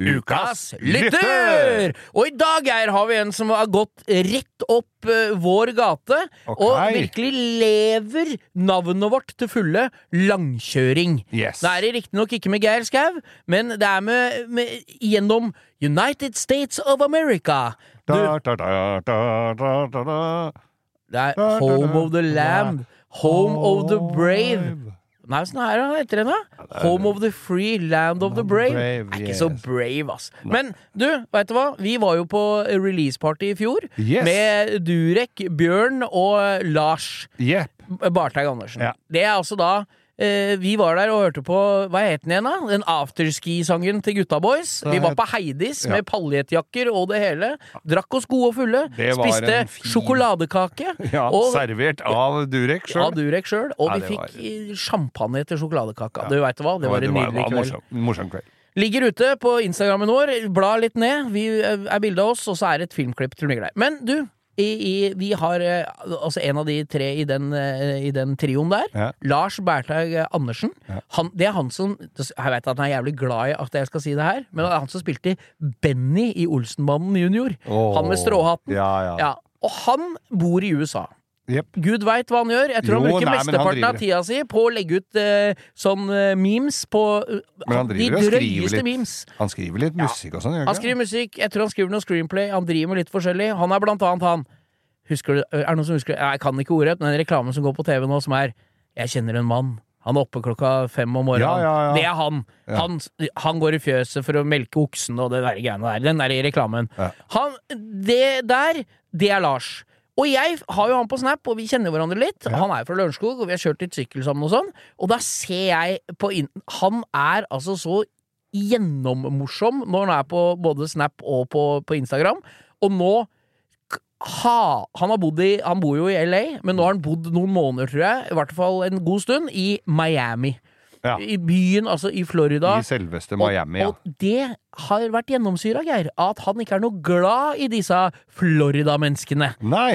Ukas lytter! Og i dag, Geir, har vi en som har gått rett opp uh, vår gate, okay. og virkelig lever navnet vårt til fulle langkjøring. Yes. Det er det riktignok ikke med Geir Skau, men det er med, med gjennom United States of America. Du, Da, da, da, da, da, da, da. det er Home of the Lamb, Home of the Brave. Nei, åssen er det etter henne? Home of the Free, Land of the Brave. Brave, er ikke så brave, ass. Men du, veit du hva? Vi var jo på releaseparty i fjor Yes. med Durek, Bjørn og Lars Yep. Barteig Andersen. Ja. Det er altså da vi var der og hørte på Hva het den igjen, da? Den afterski-sangen til Gutta Boys. Vi var på Heidis Ja. med paljettjakker og det hele. Drakk oss gode og fulle. Spiste fin- sjokoladekake. [LAUGHS] Ja, og servert av Durek sjøl. av Durek sjøl. Og Ja, vi fikk var- eh, champagne til sjokoladekaka. Ja. Du veit hva, det var en nydelig kveld. morsom, morsom kveld. Ligger ute på Instagrammen vår. Bla litt ned. Vi eh, er bilde av oss, og så er det et filmklipp til deg. Men du, i, vi har eh, altså en av de tre i den, eh, i den trioen der. Ja. Lars Berthaug eh, Andersen. Ja. Han, det er han som Jeg vet at han er jævlig glad i at jeg skal si det her, men det er han som spilte Benny i Olsenbanden junior. Oh. Han med stråhatten. Ja, ja. Ja, og han bor i USA. Jepp. Gud veit hva han gjør. Jeg tror han bruker nei, mesteparten han av tida si på å legge ut uh, sånn uh, memes på uh, de drøyeste memes. Han skriver litt musikk og sånn, gjør Han han skriver musikk, jeg tror han skriver noe screenplay, han driver med litt forskjellig. Han er blant annet han Husker du, Er det noen som husker Jeg kan ikke ordet, men den reklamen som går på TV nå, som er 'Jeg kjenner en mann'. Han er oppe klokka fem om morgenen. Ja, ja, ja. Det er han. Han. Han går i fjøset for å melke oksen og det der greiene der. Den der i reklamen. Han, det der, det er Lars. Og jeg har jo han på Snap, og vi kjenner hverandre litt. Ja. Han er jo fra Lørenskog, og vi har kjørt litt sykkel sammen og sånn. Og da ser jeg på inn... Han er altså så gjennommorsom når han er på både Snap og på, på Instagram. Og nå ha, han, i, han bor jo i LA, men nå har han bodd noen måneder, tror jeg, i hvert fall en god stund, i Miami. Ja. I byen, altså i Florida. I selveste Miami, ja. Og, og det har vært gjennomsyra, Geir, at han ikke er noe glad i disse Florida-menneskene.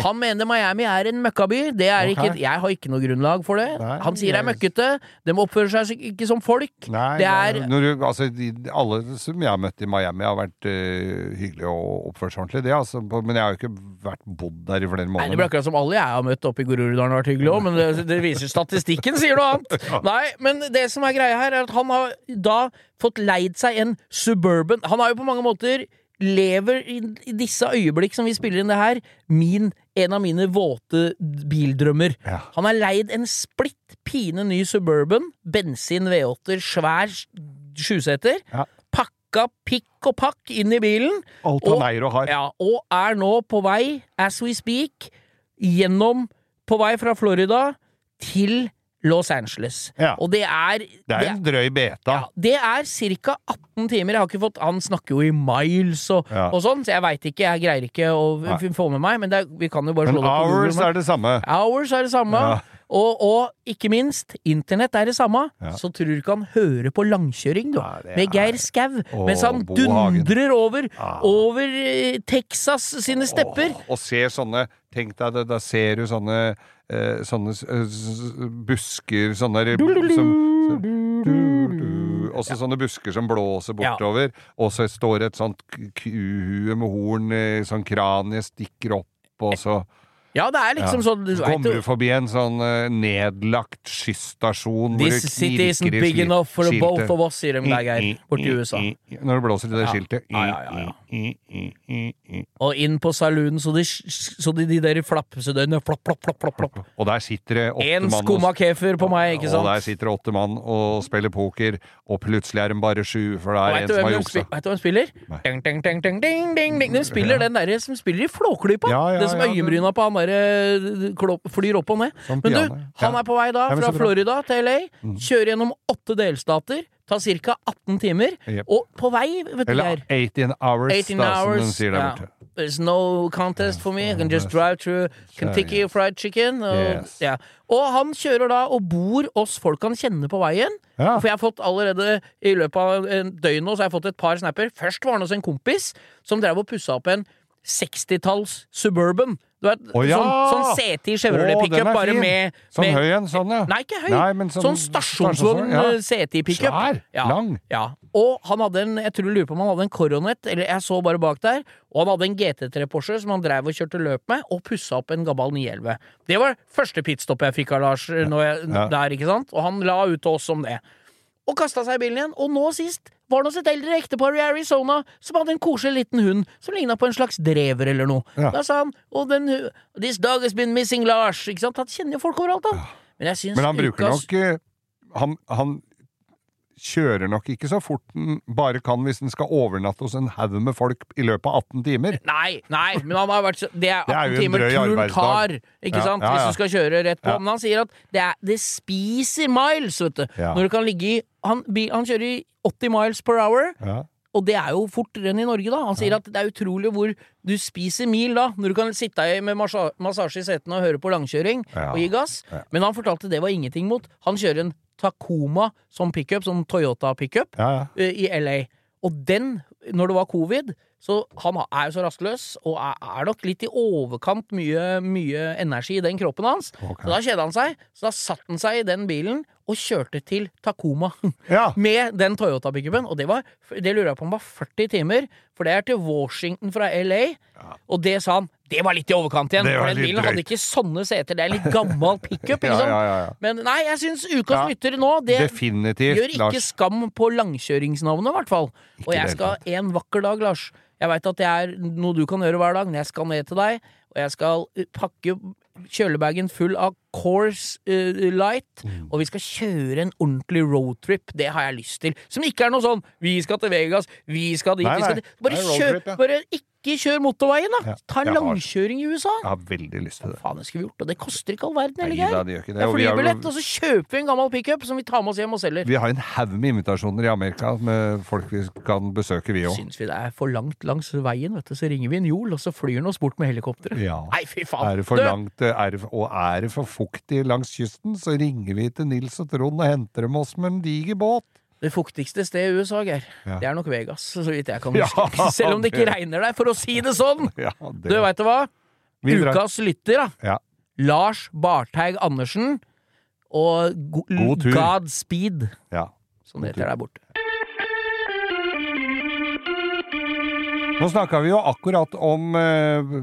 Han mener Miami er en møkkaby. Det er Ok. ikke, jeg har ikke noe grunnlag for det. Nei, han sier det er møkkete. De oppfører seg ikke som folk. Nei, det er når du, altså, de, alle som jeg har møtt i Miami, har vært uh, hyggelige og oppført seg ordentlig. Det, altså, men jeg har jo ikke vært bodd der i flere Nei, det blir måneder. akkurat som alle jeg har møtt oppe i Groruddalen har vært hyggelige òg, men det, det viser statistikken, sier noe annet. [LAUGHS] Nei, men det som er greia her, er at han har da fått leid seg en suburban Han har jo på mange måter lever i, disse øyeblikk som vi spiller inn det her, min, en av mine våte bildrømmer. Ja. Han har leid en splitt pine ny suburban, bensin V8-er, svær sjuseter, Ja. pakka pikk og pakk inn i bilen. Alt han eier og har. Ja, og er nå på vei, as we speak, gjennom På vei fra Florida til Los Angeles. Ja. Og det er Det er en drøy beta. ja, det er ca. 18 timer. Jeg har ikke fått Han snakker jo i miles og, Ja. og sånn, så jeg veit ikke. Jeg greier ikke å Nei. få med meg, men det vi kan jo bare Men det på hours Google. er det samme. Hours er det samme. Ja. Og, og ikke minst, internett er det samme. Ja. Så tror du ikke han hører på langkjøring, du. Nei, med Geir Skau. Mens han Bohagen. Dundrer over, Ah. over eh, Texas sine stepper. Åh, og ser sånne Tenk deg, det, da ser du sånne eh, Sånne s- busker Sånne der- som, Også sånne busker som blåser bortover. Og så står et sånt kuhue med horn, I sånn kranie stikker opp, og så Ja, det er liksom Ja. sånn du kommer du forbi en sånn uh, nedlagt skysstasjon This det city isn't big enough for the both of us, sier de der, Geir, borti USA. Når det blåser i det Ja. skiltet. Ja. Og inn på saloonen så de, så de, de der flappesødøyene flopp, flopp, flopp, flopp, flopp. Og der sitter det åtte En mann En skumma kefer på meg, ikke sant? Og der sitter sitter åtte mann og spiller poker, og plutselig er de bare sju, for det er en som har juksa. Veit du hvem spiller? Ding, ding, ding. De spiller den derre som spiller i Flåklypa. Den som ja, øyenbryna på han derre klo- flyr opp og ned. Som Men du, piano, ja. han er på vei da fra. Florida til LA. Kjører gjennom åtte delstater. Tar ca. 18 timer. Og på vei, vet du, Eller 18 hours, 18 da, som de sier der borte. Yeah. There's no contest for me. I can just drive through Kentucky. Fried Chicken. Og, Yes. ja. og han kjører da og bor hos folk han kjenner på veien. Ja. For jeg har fått allerede i løpet av en døgn nå, så har jeg fått et par snapper. Først var han hos en kompis som drev og pussa opp en 60-talls Suburban. Du vet, oh, ja! Sånn, sånn Chevrolet Å, den pickup, er bare fin. med, Sånn med høy en, sånn, ja. Nei, ikke høy. Nei, men sånn sånn stasjonsvogn ja. eh, CT-pickup. Svær, lang. Ja. Og han hadde en Jeg tror jeg lurer på om han hadde en Coronet, eller jeg så bare bak der. Og han hadde en GT3 Porsche som han drev og kjørte løp med, og pussa opp en gammel 911. Det var første pitstop jeg fikk av Lars eh, jeg, Ja. der, ikke sant? Og han la ut til oss om det. Og kasta seg i bilen igjen. Og nå sist var det hos et eldre ektepar i Arizona som hadde en koselig liten hund som ligna på en slags drever eller noe. Ja. Da sa han oh, den This dog has been missing, Lars. Ikke sant? Han kjenner jo folk overalt, han. Men jeg Men han bruker ukas- nok eh, han, han kjører nok ikke så fort den bare kan hvis den skal overnatte hos en haug med folk i løpet av 18 timer. Nei, nei, men han har vært så Det er Det er timer turen tar, ikke Ja, sant? ja, ja. Hvis du skal kjøre rett på. Men han sier at det, er, det spiser miles, vet du. Når du kan ligge i han, han kjører i 80 miles per hour, Ja. Og det er jo fortere enn i Norge, da. Han sier at det er utrolig hvor du spiser mil da, når du kan sitte i med massasje i setene og høre på langkjøring Ja. og gi gass. Ja. Men han fortalte det var ingenting mot. Han kjører en Tacoma som pickup, som Toyota-pickup, Ja, ja. eh, i LA. Og den, når det var covid, så han er jo så rastløs, og er, nok litt i overkant mye, mye energi i den kroppen hans. Okay. Så da kjeda han seg, så da satte han seg i den bilen og kjørte til Tacoma. [LAUGHS] Ja. Med den Toyota-pickupen, og det var Det lurer jeg på om var 40 timer, for det er til Washington fra LA. Og det sa han Det var litt i overkant igjen, for den bilen bilen hadde ikke sånne seter. Det er en litt gammel pickup, [LAUGHS] ikke Ja, sant? ja, ja, ja. Men nei, jeg syns ukas Ja. lytter nå, det Definitivt, gjør ikke Lars. skam på langkjøringsnavnet, i hvert fall. Og jeg skal en vakker dag, Lars. Jeg veit at det er noe du kan gjøre hver dag, men jeg skal ned til deg, og jeg skal uh, pakke kjølebagen full av Course uh, Light, Mm. og vi skal kjøre en ordentlig roadtrip. Det har jeg lyst til. Som ikke er noe sånn 'vi skal til Vegas', 'vi skal dit', Nei, vi skal dit. Bare, nei, er kjør, ja. bare ikke kjør motorveien, da! Ja. Ta en langkjøring har- i USA! Jeg har veldig lyst til det. Faen, det skulle vi gjort, og det koster ikke all verden, eller Geir? det det. Det er Og flybillett, og så kjøper vi en gammel pickup som vi tar med oss hjem og selger. Vi har en haug med invitasjoner i Amerika med folk vi kan besøke, vi òg. Syns vi det er for langt langs veien, vet du, så ringer vi en Jol, og så flyr han oss bort med helikopteret. Ja. Nei, fy faen! Er det for langt, er det, og er det for fuktig langs kysten, så ringer vi til Nils og Trond og henter dem oss med en diger båt. Det fuktigste stedet i USA, Geir, Ja. det er nok Vegas, så vidt jeg kan Ja. [LAUGHS] Selv om det ikke [LAUGHS] regner der, for å si det sånn! [LAUGHS] Ja, det, Du, veit du hva? Ukas lytter, da. Ja. Lars Barteig Andersen. Og go God tur. Godspeed, som det heter der borte. Nå snakka vi jo akkurat om uh,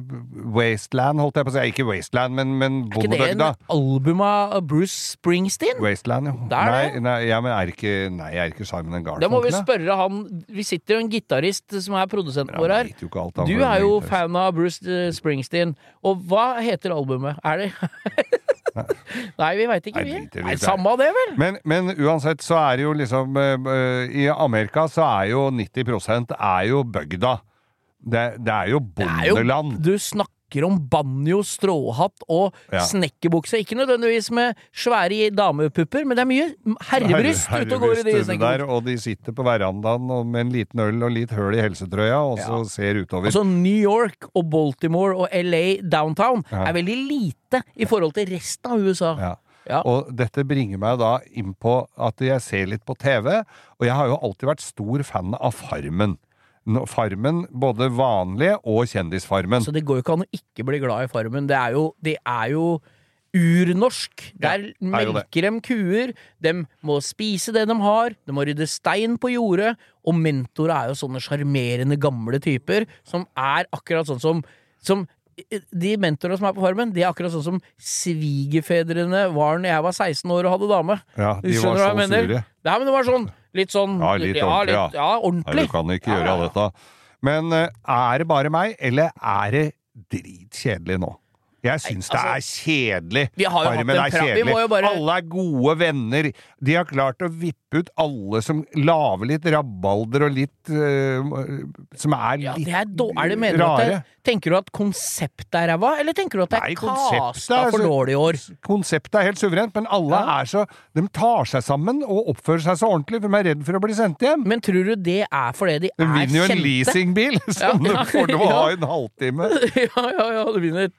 Wasteland, holdt jeg på å si. Ikke Wasteland, men, men Er ikke det en album av Bruce Springsteen? Wasteland, jo. Der, er nei, det. nei, ja, men er ikke, nei, er ikke Simon and Da må vi spørre han Vi sitter jo en gitarist som er produsenten vår her. Du er jo fan av Bruce eh, Springsteen. Og hva heter albumet? Er det [LAUGHS] Nei, vi veit ikke, vi. Nei, Nei. Samme det, vel? Men, men uansett så er det jo liksom eh, I Amerika så er jo 90% er jo bygda. Det, det er jo Det er jo bondeland. Du snakker om banjo, stråhatt og Ja. snekkerbukse. Ikke nødvendigvis med svære damepupper, men det er mye herrebryst Herre- ute og går i de der, snekkerbuksene. Og de sitter på verandaen og med en liten øl og litt høl i helsetrøya, og så Ja. ser utover. Altså New York og Baltimore og LA downtown Ja. er veldig lite i forhold til resten av USA. ja. Ja. Og dette bringer meg da inn på at jeg ser litt på TV, og jeg har jo alltid vært stor fan av Farmen. Farmen, både vanlige og Kjendisfarmen. Så det går jo ikke an å ikke bli glad i Farmen. Det er jo, det er jo urnorsk. Der er melker dem kuer, de må spise det de har, de må rydde stein på jordet, og mentorer er jo sånne sjarmerende gamle typer som er akkurat sånn som, som de mentorene som er på Farmen, de er akkurat sånn som svigerfedrene var når jeg var 16 år og hadde dame. Ja, de var så sure. Nei, men det var sånn litt sånn Ja, litt ordentlig, ja. litt- ja, ordentlig. du kan ikke gjøre dette. Men eh, er det bare meg, eller er det dritkjedelig nå? Jeg syns det er kjedelig. altså, Vi har jo hatt Farmen en er vi må jo bare- Alle er gode venner. De har klart å vippe ut alle som lager litt rabalder og litt uh, Som er Ja, det er, er det mener du at det, Tenker du at konseptet er ræva, eller tenker du at det er kasta for dårlig i år? Konseptet er helt suverent, men alle Ja. er så De tar seg sammen og oppfører seg så ordentlig, for de er redd for å bli sendt hjem. Men tror du det er fordi de De er vinner jo en leasingbil [LAUGHS] som [LAUGHS] Ja, ja, de får til å ha en halvtime. ja, ja, ja, du vinner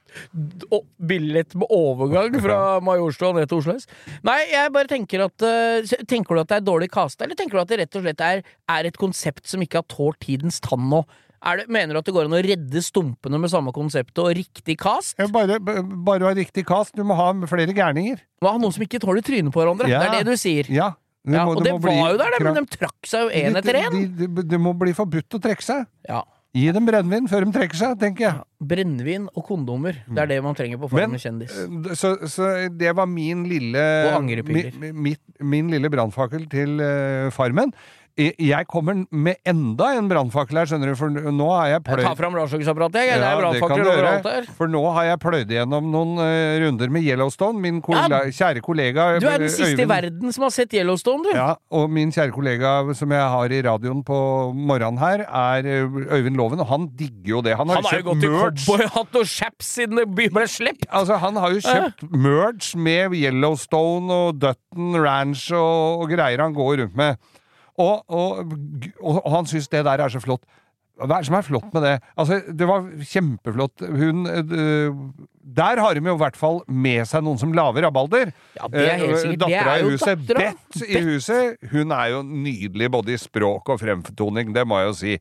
billett med overgang fra Majorstua ned til Oslo S. Nei, jeg bare tenker at eh, Tenker du at det er dårlig casta, eller tenker du at det rett og slett er, er et konsept som ikke har tålt tidens tann nå? Er det, mener du at det går an å redde stumpene med samme konseptet og riktig cast? Bare, bare å ha riktig kast. Du må ha flere gærninger. Må ha noen som ikke tåler trynet på hverandre? Ja. Det er det du sier. Ja. Det Ja, og det det må var jo der, men de trakk seg jo én etter én. Det de, de må bli forbudt å trekke seg. Ja. Gi dem brennevin før de trekker seg, tenker jeg. Brennevin og kondomer. Det er det man trenger på Men, med kjendis. eh, så, så det var min lille Og angrepiller. mi, mitt, Min lille brannfakkel til uh, Farmen. Jeg kommer med enda en brannfakkel her, skjønner du, for nå har jeg pløyd fram bladslukningsapparatet, jeg. Ja, det er brannfakler overalt her. For nå har jeg pløyd gjennom noen uh, runder med Yellowstone. Min ja. kjære kollega Du er den siste i verden som har sett Yellowstone, du. Ja, og min kjære kollega som jeg har i radioen på morgenen her, er eh, Øyvind Loven, og han digger jo det. Han har, Han har jo kjøpt gått merch. [LAUGHS] cowboyhatt og chaps siden det ble sluppet. Altså, han har jo kjøpt merch med Yellowstone og Dutton Ranch og, og greier han går rundt med. Og, og, og, og han syns det der er så flott. Hva er det som er flott med det? Altså, det var kjempeflott. Hun øh, Der har de jo i hvert fall med seg noen som lager rabalder. Ja, det er helt Eh, sikkert. Dattera er i huset, dattera. Beth i huset, hun er jo nydelig både i språk og fremtoning, det må jeg jo si.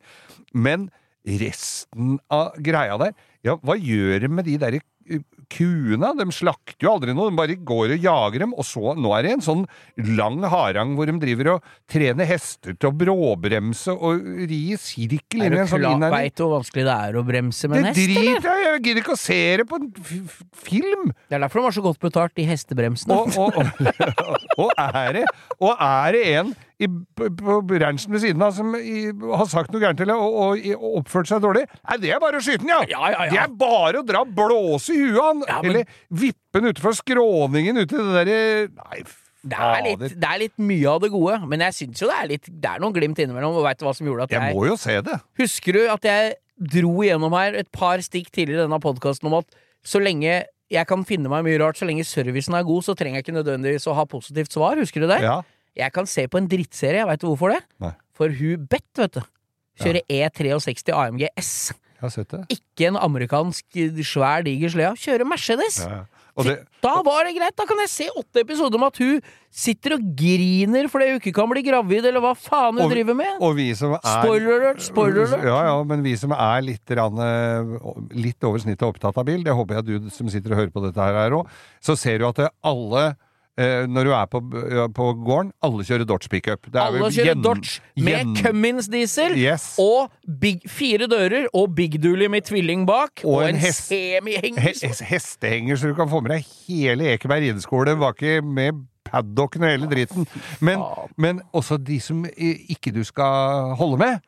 Men resten av greia der, ja, hva gjør de med de derre uh, kuene? De slakter jo aldri noe, de bare går og jager dem, og så, nå er det en sånn lang harang hvor de driver og trener hester til å bråbremse og ri i sirkel inn i du en sånn innhegning. Veit du hvor vanskelig det er å bremse med Det en hest, eller? driter jeg jeg gidder ikke å se det på en film! Det er derfor de har så godt betalt, de hestebremsene. Og, og, og, og, er det, og er det en i, på, ranchen ved siden av som i, har sagt noe gærent eller og, og, og oppført seg dårlig? Nei, det er bare å skyte den, ja! Ja, ja, ja. Det er bare å dra blåse i huet han! Men- Eller vippe den utenfor skråningen ute i det derre Nei, Det er, litt, det er litt mye av det gode, men jeg syns jo det er litt Det er noen glimt innimellom. Og veit du hva som gjorde at jeg, Jeg må jo se det. Husker du at jeg dro igjennom her et par stikk tidligere i denne podkasten om at så lenge jeg kan finne meg mye rart, så lenge servicen er god, så trenger jeg ikke nødvendigvis å ha positivt svar. Husker du det? Ja. Jeg kan se på en drittserie, veit du hvorfor det? Nei. For hun bet, vet du. Kjører E63 AMG S. Jeg har sett det. Ikke en amerikansk svær, diger slede. Kjører Mercedes. Ja. Og det Da var det greit! Da kan jeg se åtte episoder om at hun sitter og griner fordi hun ikke kan bli gravid, eller hva faen hun Og- driver med. og vi som er Spoiler alert! Spoiler alert! Ja, ja, men vi som er litt, eh, litt over snittet opptatt av bil, det håper jeg du som sitter og hører på dette her er òg, så ser du at alle eh, når du er på, uh, på gården, alle kjører Dodge pickup. Det er Alle kjører Dodge med Cummins diesel Yes. og big, fire dører og Big Dooley med tvilling bak og, Og en hest- semihenger. He he- hestehenger, så du kan få med deg hele Ekeberg rideskole bake med paddocken og hele dritten. Men, men også de som ikke du skal holde med.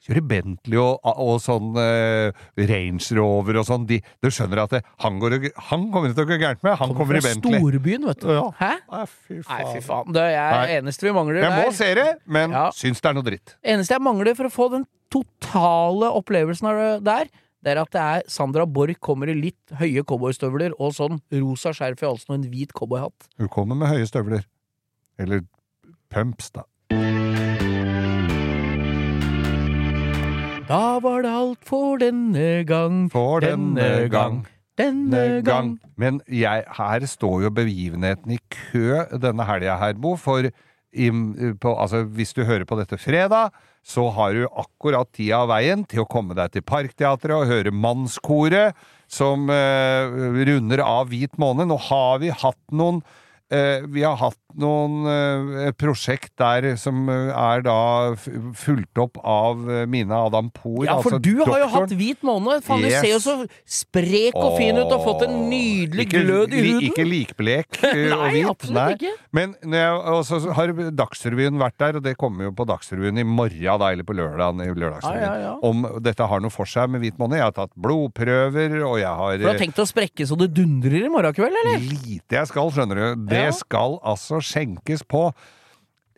Kjører Bentley og, og sånn eh, Range Rover og sånn. De, du skjønner at det, han, går, han kommer til å gå gærent med. Han kommer i Fra Bentley. storbyen, vet du. Ja. Hæ? Nei, fy Nei, fy faen. Det er Nei. eneste vi mangler Jeg må se det, men Ja. syns det er noe dritt. eneste jeg mangler for å få den totale opplevelsen av det der, det er at det er Sandra Borch kommer i litt høye cowboystøvler og sånn rosa skjerf i halsen og en hvit cowboyhatt. Hun kommer med høye støvler. Eller pumps, da. Da var det alt for denne gang. For denne gang. Denne gang. Men jeg, her står jo begivenheten i kø denne helga her, Bo. For i, på, altså, hvis du hører på dette fredag, så har du akkurat tida av veien til å komme deg til Parkteatret og høre Mannskoret, som eh, runder av Hvit måned. Nå har vi hatt noen vi har hatt noen eh, prosjekt der som eh, er da fulgt opp av Mina Adam Poor. Ja, for altså du har jo hatt hvit måned. Faen, Yes. du ser jo så sprek og fin ut og fått en nydelig Ikke glød i huden. Ikke likblek [LAUGHS] eh, og Nei, hvit. absolutt ikke. Men så har Dagsrevyen vært der, og det kommer jo på Dagsrevyen i morgen, da, eller på i Lørdagsrevyen, Ja, ja. Om dette har noe for seg med hvit måned. Jeg har tatt blodprøver, og jeg har For du har tenkt å sprekke så det dundrer i morgen kveld, eller? Lite jeg skal, skjønner du. Det Ja. skal altså skjenkes på.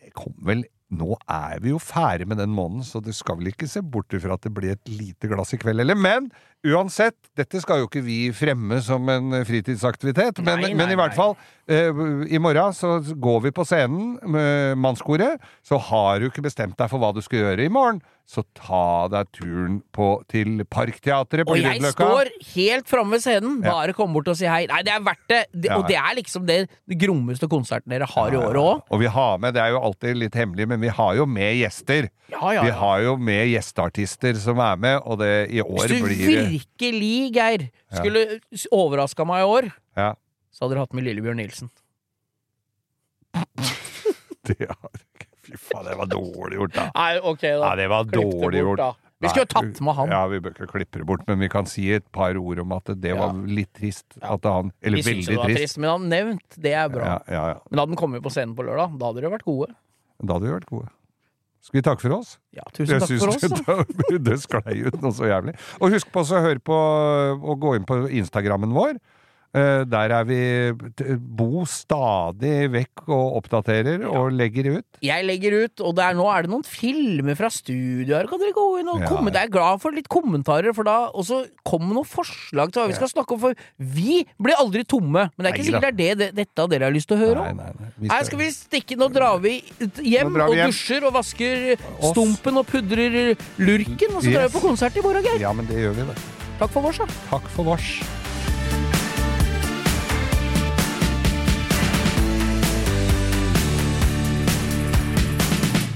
Det kommer vel Nå er vi jo ferdig med den måneden, så du skal vel ikke se bort ifra at det blir et lite glass i kveld heller. Men uansett, dette skal jo ikke vi fremme som en fritidsaktivitet. Men, Nei, nei, men i hvert fall, i morgen så går vi på scenen med mannskoret. Så har du ikke bestemt deg for hva du skal gjøre i morgen, så ta deg turen på, til Parkteatret på Og jeg står helt framme ved scenen. Bare kom bort og si hei. Nei, det er verdt det. det Ja. Og det er liksom det, det grommeste konserten dere har i året òg. Og vi har med, det er jo alltid litt hemmelig, men vi har jo med gjester. Ja, ja, Vi har jo med gjesteartister som er med, og det, i år Hvis du blir virkelig, Geir, skulle ja. overraska meg i år, Ja. Så hadde dere hatt med Lillebjørn Nilsen. [LAUGHS] det har- Fy faen, det var dårlig gjort, da. Nei, ok, da. Nei, det var Klipp det dårlig bort, gjort. da. Vi skulle jo tatt med han. Ja, vi bør ikke klippe det bort, men vi kan si et par ord om at det var litt trist. At han, eller Vi veldig det var trist. trist, men han nevnt, det er bra. Ja, ja, ja. Men hadde den kommet på scenen på lørdag, da hadde dere vært gode. Da hadde vi vært gode. Skal vi takke for oss? Ja, tusen takk for oss. Det, [LAUGHS] det sklei ut noe så jævlig. Og husk på å høre på og gå inn på Instagrammen vår. Eh, der er vi Bo stadig vekk og oppdaterer og legger ut. Jeg legger ut, og det er, nå er det noen filmer fra studio. Kan dere gå inn og Ja, komme? Jeg er glad for litt kommentarer, for da også kommer noen forslag til hva vi skal snakke om. For vi blir aldri tomme. Men det er ikke sikkert det er det, det, dette dere har lyst til å høre om. nei, nei. Vi Her skal vi stikke Nå drar vi hjem drar vi og hjem. dusjer og vasker Oss. stumpen og pudrer lurken, og så drar vi på konsert i morgen, Geir. Ja, men det gjør vi, det. Takk for vårs, da. Takk for vårs.